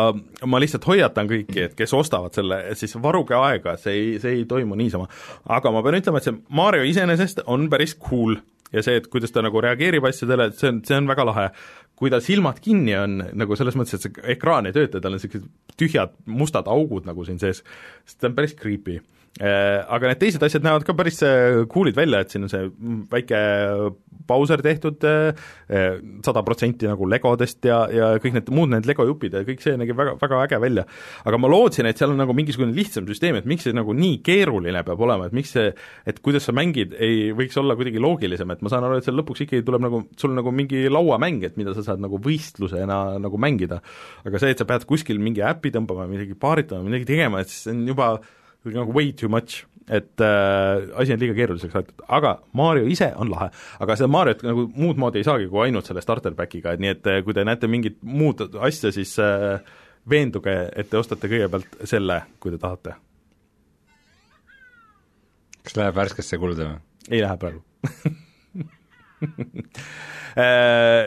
ma lihtsalt hoiatan kõiki, et kes ostavad selle, siis varuge aega, see ei, see ei toimu niisama. aga ma pean ütlema, et see Mario iseenesest on päris cool ja see, et kuidas ta nagu reageerib asjadele, et see on, see on väga lahe. kui tal silmad kinni on, nagu selles mõttes, et see ekraan ei tööta, tal on niisugused tühjad mustad augud nagu siin sees, siis ta on päris creepy Äh, aga need teised asjad näevad ka päris äh, cool'id välja, et siin on see väike Bowser tehtud äh, sada protsenti nagu legodest ja, ja kõik need muud need lego jupid ja kõik see nägi väga, väga äge välja. aga ma lootsin, et seal on nagu mingisugune lihtsam süsteem, et miks see nagu nii keeruline peab olema, et miks see, et kuidas sa mängid, ei võiks olla kuidagi loogilisem, et ma saan aru, et seal lõpuks ikkagi tuleb nagu, sul nagu mingi lauamäng, et mida sa saad nagu võistlusena nagu mängida. aga see, et sa pead kuskil mingi äpi tõmbama, midagi paaritama, midagi tegema, et siis see on juba nagu way too much, et äh, asi on liiga keeruliseks aetud, aga Mario ise on lahe. aga seda Mariot nagu muud moodi ei saagi, kui ainult selle starter pack'iga, et nii et äh, kui te näete mingit muud asja, siis äh, veenduge, et te ostate kõigepealt selle, kui te tahate. kas läheb värskesse kulda või? ei lähe praegu äh,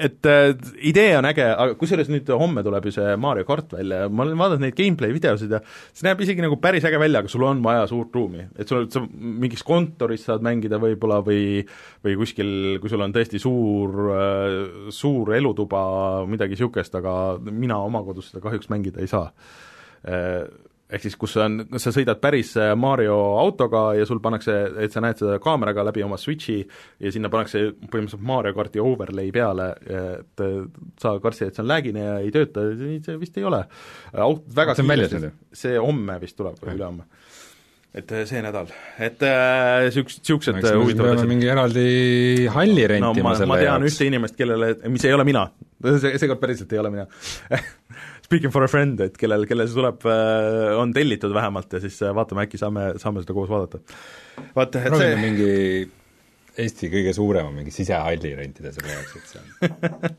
et äh, idee on äge, aga kusjuures nüüd homme tuleb ju see Mario kart välja ja ma olen vaadanud neid gameplay videosid ja see näeb isegi nagu päris äge välja, aga sul on vaja suurt ruumi. et sul, sa mingis kontoris saad mängida võib-olla või või kuskil, kui sul on tõesti suur, äh, suur elutuba, midagi niisugust, aga mina oma kodus seda kahjuks mängida ei saa äh, ehk siis kus on, sa sõidad päris äh, Mario autoga ja sul pannakse, et sa näed seda kaameraga läbi oma Switchi ja sinna pannakse põhimõtteliselt Mario karti overlay peale, et äh, sa kartsid, et see on lag'ine ja ei tööta, see vist ei ole. aut-, väga see on väljas nüüd ju? see homme vist tuleb või ülehomme et äh, see nädal, et äh, siuks-, siuksed huvitavad asjad. mingi eraldi halli rentima no, ma, selle ma tean jaoks. ühte inimest, kellele, mis ei ole mina, see, seekord päriselt ei ole mina Speaking for a friend, et kellel, kellel see tuleb, äh, on tellitud vähemalt ja siis äh, vaatame, äkki saame, saame seda koos vaadata. vaata, et see mingi Eesti kõige suurema mingi sisehalli rentida selle jaoks, et see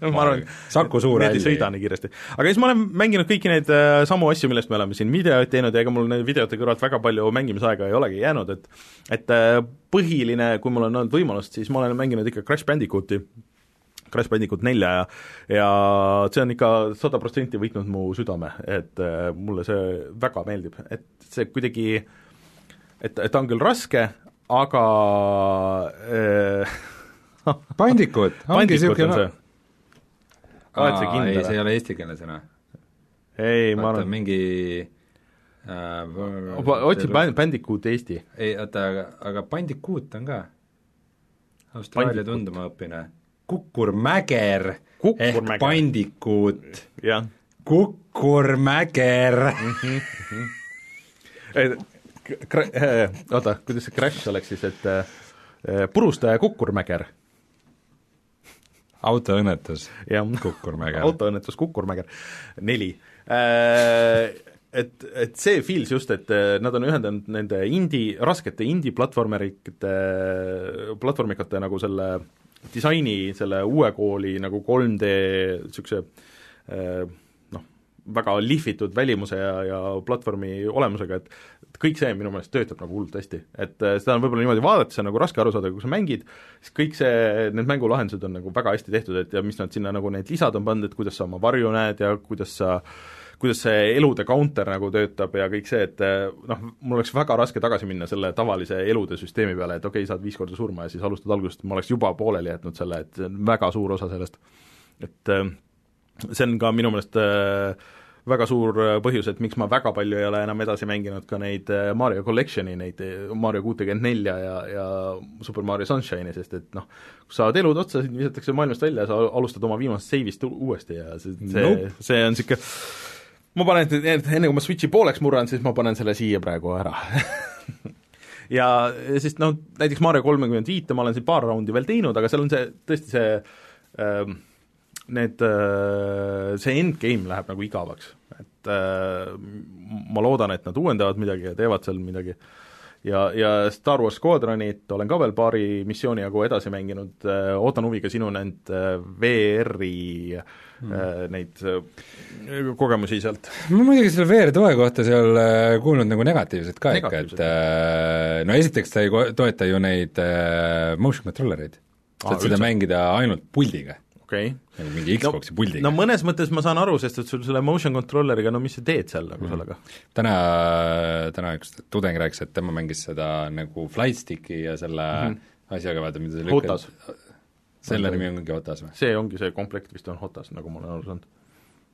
on ma arvan, Saku suur hall ei sõida nii kiiresti. aga siis ma olen mänginud kõiki neid äh, samu asju, millest me oleme siin videoid teinud ja ega mul nende videote kõrvalt väga palju mängimisaega ei olegi jäänud, et et äh, põhiline, kui mul on olnud võimalust, siis ma olen mänginud ikka Crash Bandicooti, Crash Bandicoot nelja ja ja see on ikka sada protsenti võitnud mu südame, et äh, mulle see väga meeldib, et see kuidagi et, et ta on küll raske, aga äh, Bandicoot, ongi niisugune oled sa kindel? ei, see ei ole eestikeelne sõna. ei, ma arvan mingi äh, otsi Bandicoot Eesti. ei, oota, aga, aga Bandicoot on ka Austraalia tunduma õppine Kukurmäger ehk Pandikuut. Kukurmäger mm. -hmm. oota, kuidas see crash oleks siis, et äh, purustaja Kukurmäger? autoõnnetus, Kukurmäger. autoõnnetus Kukurmäger, neli äh, et, et see feels just, et nad on ühendanud nende indie, raskete indie platvormerite, platvormikate nagu selle disaini selle uue kooli nagu 3D niisuguse eh, noh, väga lihvitud välimuse ja, ja platvormi olemusega, et kõik see minu meelest töötab nagu hullult hästi. et eh, seda on võib-olla niimoodi vaadates on nagu raske aru saada, kui sa mängid, siis kõik see, need mängulahendused on nagu väga hästi tehtud, et ja mis nad sinna nagu need lisad on pandud, et kuidas sa oma varju näed ja kuidas sa äh, kuidas see elude counter nagu töötab ja kõik see, et eh, noh, mul oleks väga raske tagasi minna selle tavalise elude süsteemi peale, et okei okay,, saad viis korda surma ja siis alustad algusest, ma oleks juba pooleli jätnud selle, et see on väga suur osa sellest. et eh, see on ka minu meelest äh, väga suur põhjus, et miks ma väga palju ei ole enam edasi mänginud ka neid Mario Collection'i, neid Mario kuutekümmet nelja ja, ja Super Mario Sunshine'i, sest et noh, kui saad elud otsa, sind visatakse maailmast välja ja sa alustad oma viimasest save'ist uuesti ja see, see nope., see on niisugune ma panen, enne kui ma Switchi pooleks murran, siis ma panen selle siia praegu ära. Ja siis noh, näiteks Mario kolmekümmend viite ma olen siin paar raundi veel teinud, aga seal on see, tõesti see äh, need äh,, see endgame läheb nagu igavaks, et äh, ma loodan, et nad uuendavad midagi ja teevad seal midagi ja, ja Star Wars Squadronit olen ka veel paari missiooni jagu edasi mänginud, ootan huviga sinu neid VR-i mm. neid kogemusi sealt. ma muidugi selle VR toe kohta seal kuulnud nagu negatiivset ka ikka, et no esiteks ta ei toeta ju neid motion controller eid saad seda mängida ainult puldiga okei okay.. nagu mingi Xbox'i no, puldiga. no mõnes mõttes ma saan aru, sest et sul selle motion controller'iga, no mis sa teed seal nagu mm. sellega? täna, täna üks tudeng rääkis, et tema mängis seda nagu flightstick'i ja selle mm -hmm. asjaga, vaata, mida sa lükkad selle nimi on mingi Hotas või? see ongi see komplekt vist on Hotas, nagu ma olen aru saanud.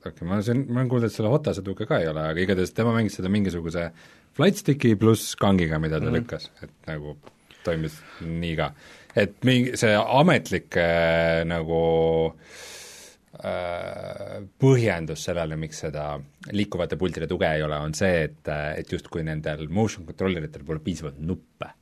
okei okay,, ma siin, ma olen kuulnud, et selle Hotase tuuke ka ei ole, aga igatahes tema mängis seda mingisuguse flightstick'i pluss kangiga, mida ta mm -hmm. lükkas, et nagu toimis nii ka et mingi see ametlik äh, nagu äh, põhjendus sellele, miks seda liikuvate pultide tuge ei ole, on see, et, et justkui nendel motion controller itel pole piisavalt nuppe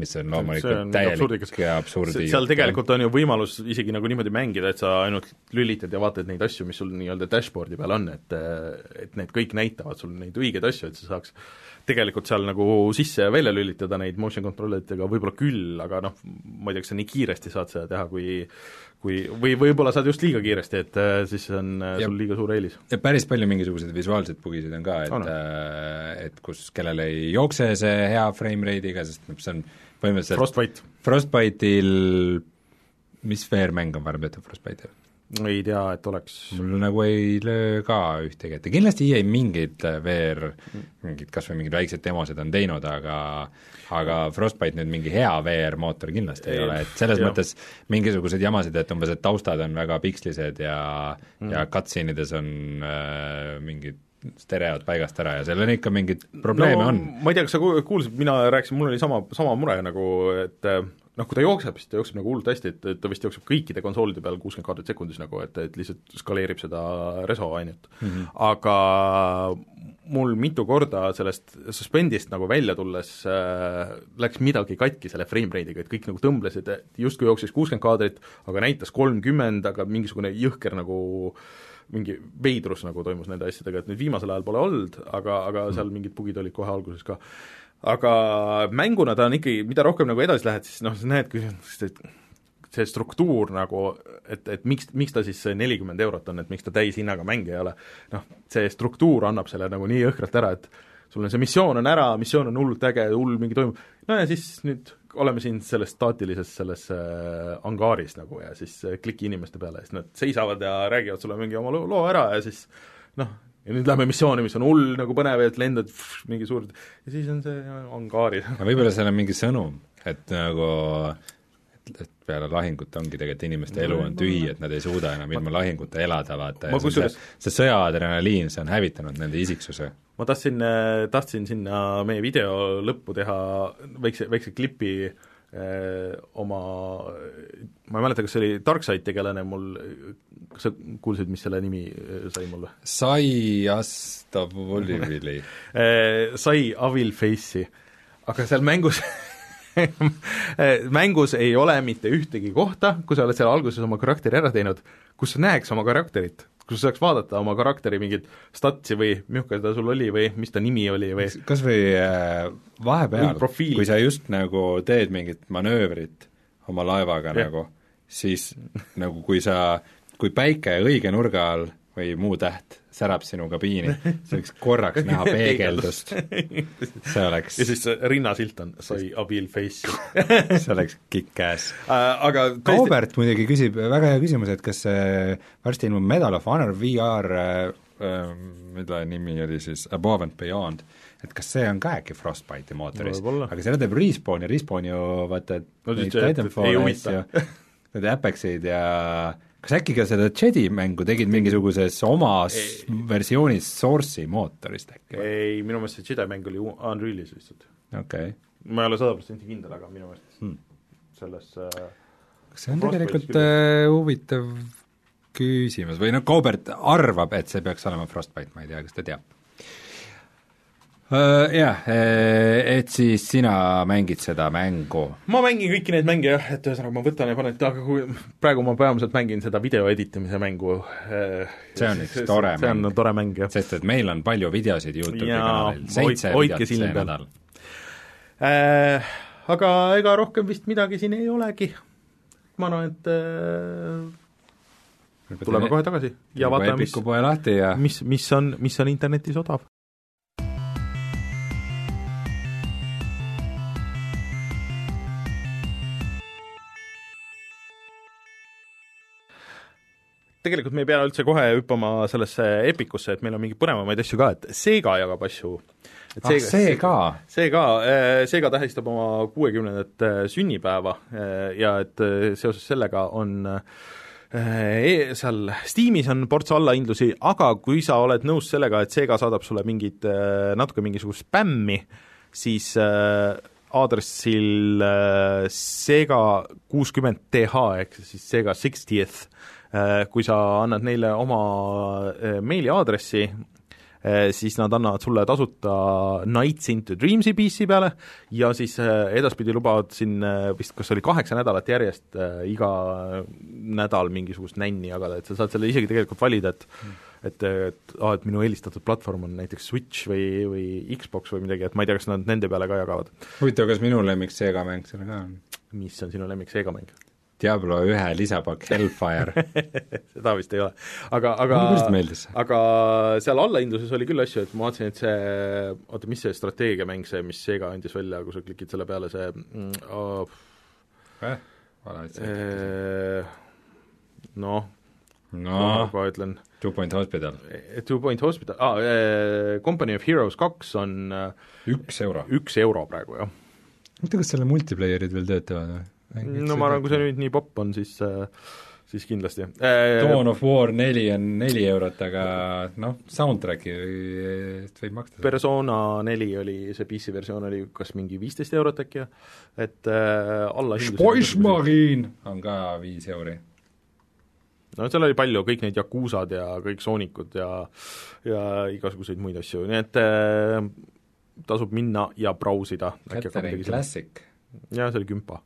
mis on loomulikult täielik ja absurdi seal tegelikult on ju võimalus isegi nagu niimoodi mängida, et sa ainult lülitad ja vaatad neid asju, mis sul nii-öelda dashboard'i peal on, et et need kõik näitavad sul neid õigeid asju, et sa saaks tegelikult seal nagu sisse ja välja lülitada neid motion controlleritega võib-olla küll, aga noh, ma ei tea, kas sa nii kiiresti saad seda teha, kui kui, või võib-olla saad just liiga kiiresti, et äh, siis on äh, ja, sul liiga suur eelis. ja päris palju mingisuguseid visuaalseid bugisid on ka, et oh, no. Äh, et kus, kellel ei jookse see hea frame rate'iga, sest noh, see on põhimõtteliselt Frostbite. Frostbite'il, mis VR-mäng on varem tehtud Frostbite'il? Ei tea, et oleks mul nagu ei löö ka ühtegi ette, kindlasti EA mingeid VR, mingid kas või mingid väiksed demosid on teinud, aga aga Frostbite nüüd mingi hea VR-mootor kindlasti ei, ei ole, et selles jah. mõttes mingisuguseid jamasid, et umbes, et taustad on väga pikslised ja mm. ja cutscene ides on äh, mingid stereod paigast ära ja seal on ikka mingeid probleeme no, on. ma ei tea, kas sa kuulsid, mina rääkisin, mul oli sama, sama mure nagu, et noh, kui ta jookseb, siis ta jookseb nagu hullult hästi, et, ta vist jookseb kõikide konsoolide peal kuuskümmend kaadrit sekundis nagu, et, et lihtsalt skaleerib seda reso ainult mm. -hmm. aga mul mitu korda sellest suspendist nagu välja tulles äh, läks midagi katki selle frame rate'iga, et kõik nagu tõmblesid, et justkui jooksis kuuskümmend kaadrit, aga näitas kolmkümmend, aga mingisugune jõhker nagu mingi veidrus nagu toimus nende asjadega, et nüüd viimasel ajal pole olnud, aga, aga seal mhm. mingid bugid olid kohe alguses ka aga mänguna ta on ikkagi, mida rohkem nagu edasi lähed, siis noh, sa näedki, see struktuur nagu, et, et miks, miks ta siis nelikümmend eurot on, et miks ta täishinnaga mäng ei ole, noh, see struktuur annab selle nagu nii jõhkralt ära, et sul on see missioon on ära, missioon on hullult äge, hull mingi toimub, no ja siis nüüd oleme siin selles staatilises selles äh, angaaris nagu ja siis äh, kliki inimeste peale ja siis nad seisavad ja räägivad sulle mingi oma loo ära ja siis noh, ja nüüd lähme missiooni, mis on hull nagu põnev, et lendad pff, mingi suur ja siis on see angaaris. aga võib-olla seal on mingi sõnum, et nagu et, peale lahingut ongi tegelikult inimeste elu on tühi, et nad ei suuda enam ilma lahinguta elada, vaata, ja see, see sõjaadrenaliin, see on hävitanud nende isiksuse. ma tahtsin, tahtsin sinna meie video lõppu teha väikse, väikse klipi äh, Äh, oma, ma ei mäleta, kas see oli Darkside tegelane mul, kas sa kuulsid, mis selle nimi äh, sai mul või? sai Astavolivili äh, sai Avil Face'i, aga seal mängus mängus ei ole mitte ühtegi kohta, kui sa oled seal alguses oma karakteri ära teinud, kus sa näeks oma karakterit kus saaks vaadata oma karakteri mingit statsi või milline ta sul oli või mis ta nimi oli või kas või äh, vahepeal, kui sa just nagu teed mingit manöövrit oma laevaga ja. nagu, siis nagu kui sa, kui päike õige nurga all või muu täht särab sinu kabiini, sa võiks korraks näha peegeldust. see oleks ja siis rinnasilt on sai abil face see oleks kick-ass uh,. aga tõesti... Kaubert muidugi küsib, väga hea küsimus, et kas äh, varsti ilmub Medal of Honor VR äh, äh, mille nimi oli siis Above and Beyond, et kas see on ka äkki Frostbite'i mootoris, aga selle teeb Respawn ja Respawn ju vaata no, neid Titanfalli asju, need Apexid ja kas äkki ka seda Jedi mängu tegid mingisuguses omas ei, versioonis Source'i mootorist äkki? ei, minu meelest see Jedi mäng oli Unrealis lihtsalt. okei okay.. ma ei ole sada protsenti kindel, aga minu meelest hmm. selles äh, kas see on tegelikult äh, huvitav küsimus või noh, Kaubert arvab, et see peaks olema Frostbite, ma ei tea, kas ta teab jah, äh, et siis sina mängid seda mängu? ma mängin kõiki neid mänge jah, et ühesõnaga ma võtan ja panen, aga kui praegu ma peamiselt mängin seda video editamise mängu uh,. see on üks tore mäng. see on tore mäng, jah. sest et meil on palju videosid Youtube'i kanalil, seitse videot see nädal äh, aga ega rohkem vist midagi siin ei olegi, ma arvan, et äh, tuleme kohe tagasi ja vaatame, mis, mis, mis on, mis on internetis odav. Tegelikult me ei pea üldse kohe hüppama sellesse Epicusse, et meil on mingeid põnevamaid asju ka, et Sega jagab asju. ah, see ka? see ka, Sega tähistab oma kuuekümnendat äh, sünnipäeva äh, ja et äh, seoses sellega on e seal Steamis on ports allahindlusi, aga kui sa oled nõus sellega, et Sega saadab sulle mingit, natuke mingisugust spämmi, siis aadressil Sega kuuskümmend TH ehk siis Sega sixtieth Äh, kui sa annad neile oma äh, meiliaadressi, äh, siis nad annavad sulle tasuta Nights into Dreamsi PC peale ja siis edaspidi lubavad siin vist kas oli kaheksa nädalat järjest iga nädal mingisugust nänni jagada, et sa saad selle isegi tegelikult valida, et et, et aa, et minu eelistatud platvorm on näiteks Switch või, või Xbox või midagi, et ma ei tea, kas nad nende peale ka jagavad. huvitav, kas minu lemmik Sega mäng seal ka on? mis on sinu lemmik Sega mäng? Diablo ühe lisapakk Hellfire seda vist ei ole. aga, aga aga seal allahindluses oli küll asju, et ma vaatasin, et see, oota, mis see strateegiamäng, see, mis Sega andis välja, kui sa klikid selle peale, see mm, oh, eh, vale eh, noh, no ma ütlen Two Point Hospital. Eh, Two Point Hospital ah,, Company of Heroes kaks on üks euro? üks euro praegu, jah. ma ei tea, kas selle multiplayerid veel töötavad või? No ma arvan, kui see nüüd nii popp on, siis äh, siis kindlasti. Dawn of War neli on neli eurot, aga noh, soundtrack'i võib maksta. Persona neli oli, see PC versioon oli kas mingi viisteist eurot äkki, et äh, alla Spice Marine on ka viis euri. no seal oli palju, kõik need Yakuzad ja kõik Soonikud ja ja igasuguseid muid asju, nii et äh, tasub minna ja brausida. Catherine Classic. jaa, see oli kümpa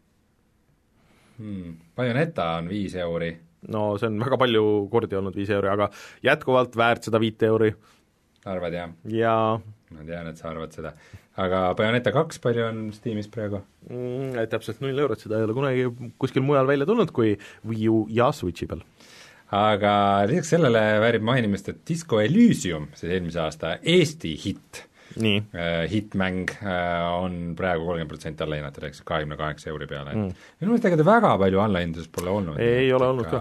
hmm.. Bayoneta on viis euri. no see on väga palju kordi olnud viis euri, aga jätkuvalt väärt seda viite euri. arvad, jah? jaa. ma tean, et sa arvad seda. aga Bayoneta kaks, palju on Steamis praegu mm,? Täpselt null eurot, seda ei ole kunagi kuskil mujal välja tulnud kui Wii U ja Switchi peal aga lisaks sellele väärib mainimist, et Disco Elysium, see eelmise aasta Eesti hitt, äh, hittmäng äh, on praegu kolmkümmend protsenti alla hinnatud, ehk siis kahekümne kaheksa euri peale, et mm. minu meelest ega ta väga palju allahinduses pole olnud. ei ole olnud ka,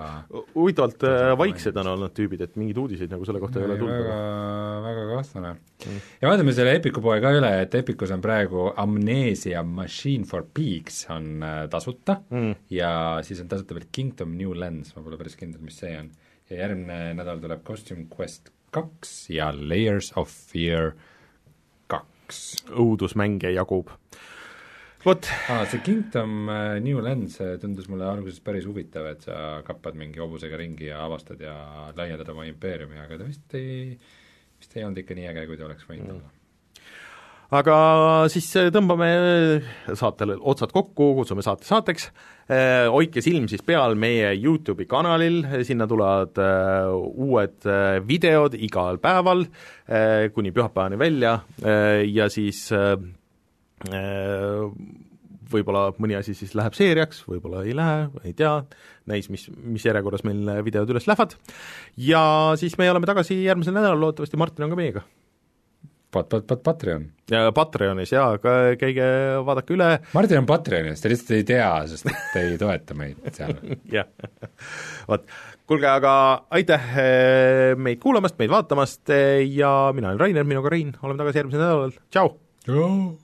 huvitavalt äh, vaiksed on olnud tüübid, et mingeid uudiseid nagu selle kohta ei, ei ole tulnud. väga, väga kahtlane mm.. ja vaatame selle Epiku poe ka üle, et Epicus on praegu Amnesia Machine for Peaks on tasuta mm. ja siis on tasuta veel Kingdom New Lens, ma pole päris kindel, mis see on. ja järgmine nädal tuleb Costume Quest kaks ja Layers of Fear kaks õudusmänge jagub. vot. aa, see Kingdom äh, New Lens tundus mulle alguses päris huvitav, et sa kappad mingi hobusega ringi ja avastad ja laiendad oma impeeriumi, aga ta vist ei, vist ei olnud ikka nii äge, kui ta oleks võinud mm. Aga siis tõmbame saatele otsad kokku, kutsume saate saateks, äh, hoidke silm siis peal meie YouTube'i kanalil, sinna tulevad äh, uued äh, videod igal päeval kuni pühapäevani välja. Ja siis võib-olla mõni asi siis läheb seeriaks, võib-olla ei lähe, ei tea, näis, mis, mis järjekorras meil videod üles lähevad, ja siis me oleme tagasi järgmisel nädalal, loodetavasti Martin on ka meiega Pat-, pat-, pat-, Patreon. ja Patreonis jaa, ka käige vaadake üle. Martin on Patreonis, te lihtsalt ei tea, sest te ei toeta meid seal. jah, vot, kuulge, aga aitäh eh, meid kuulamast, meid vaatamast eh, ja mina olen Rainer, minuga Rein, oleme tagasi järgmisel nädalal, tšau! tšau!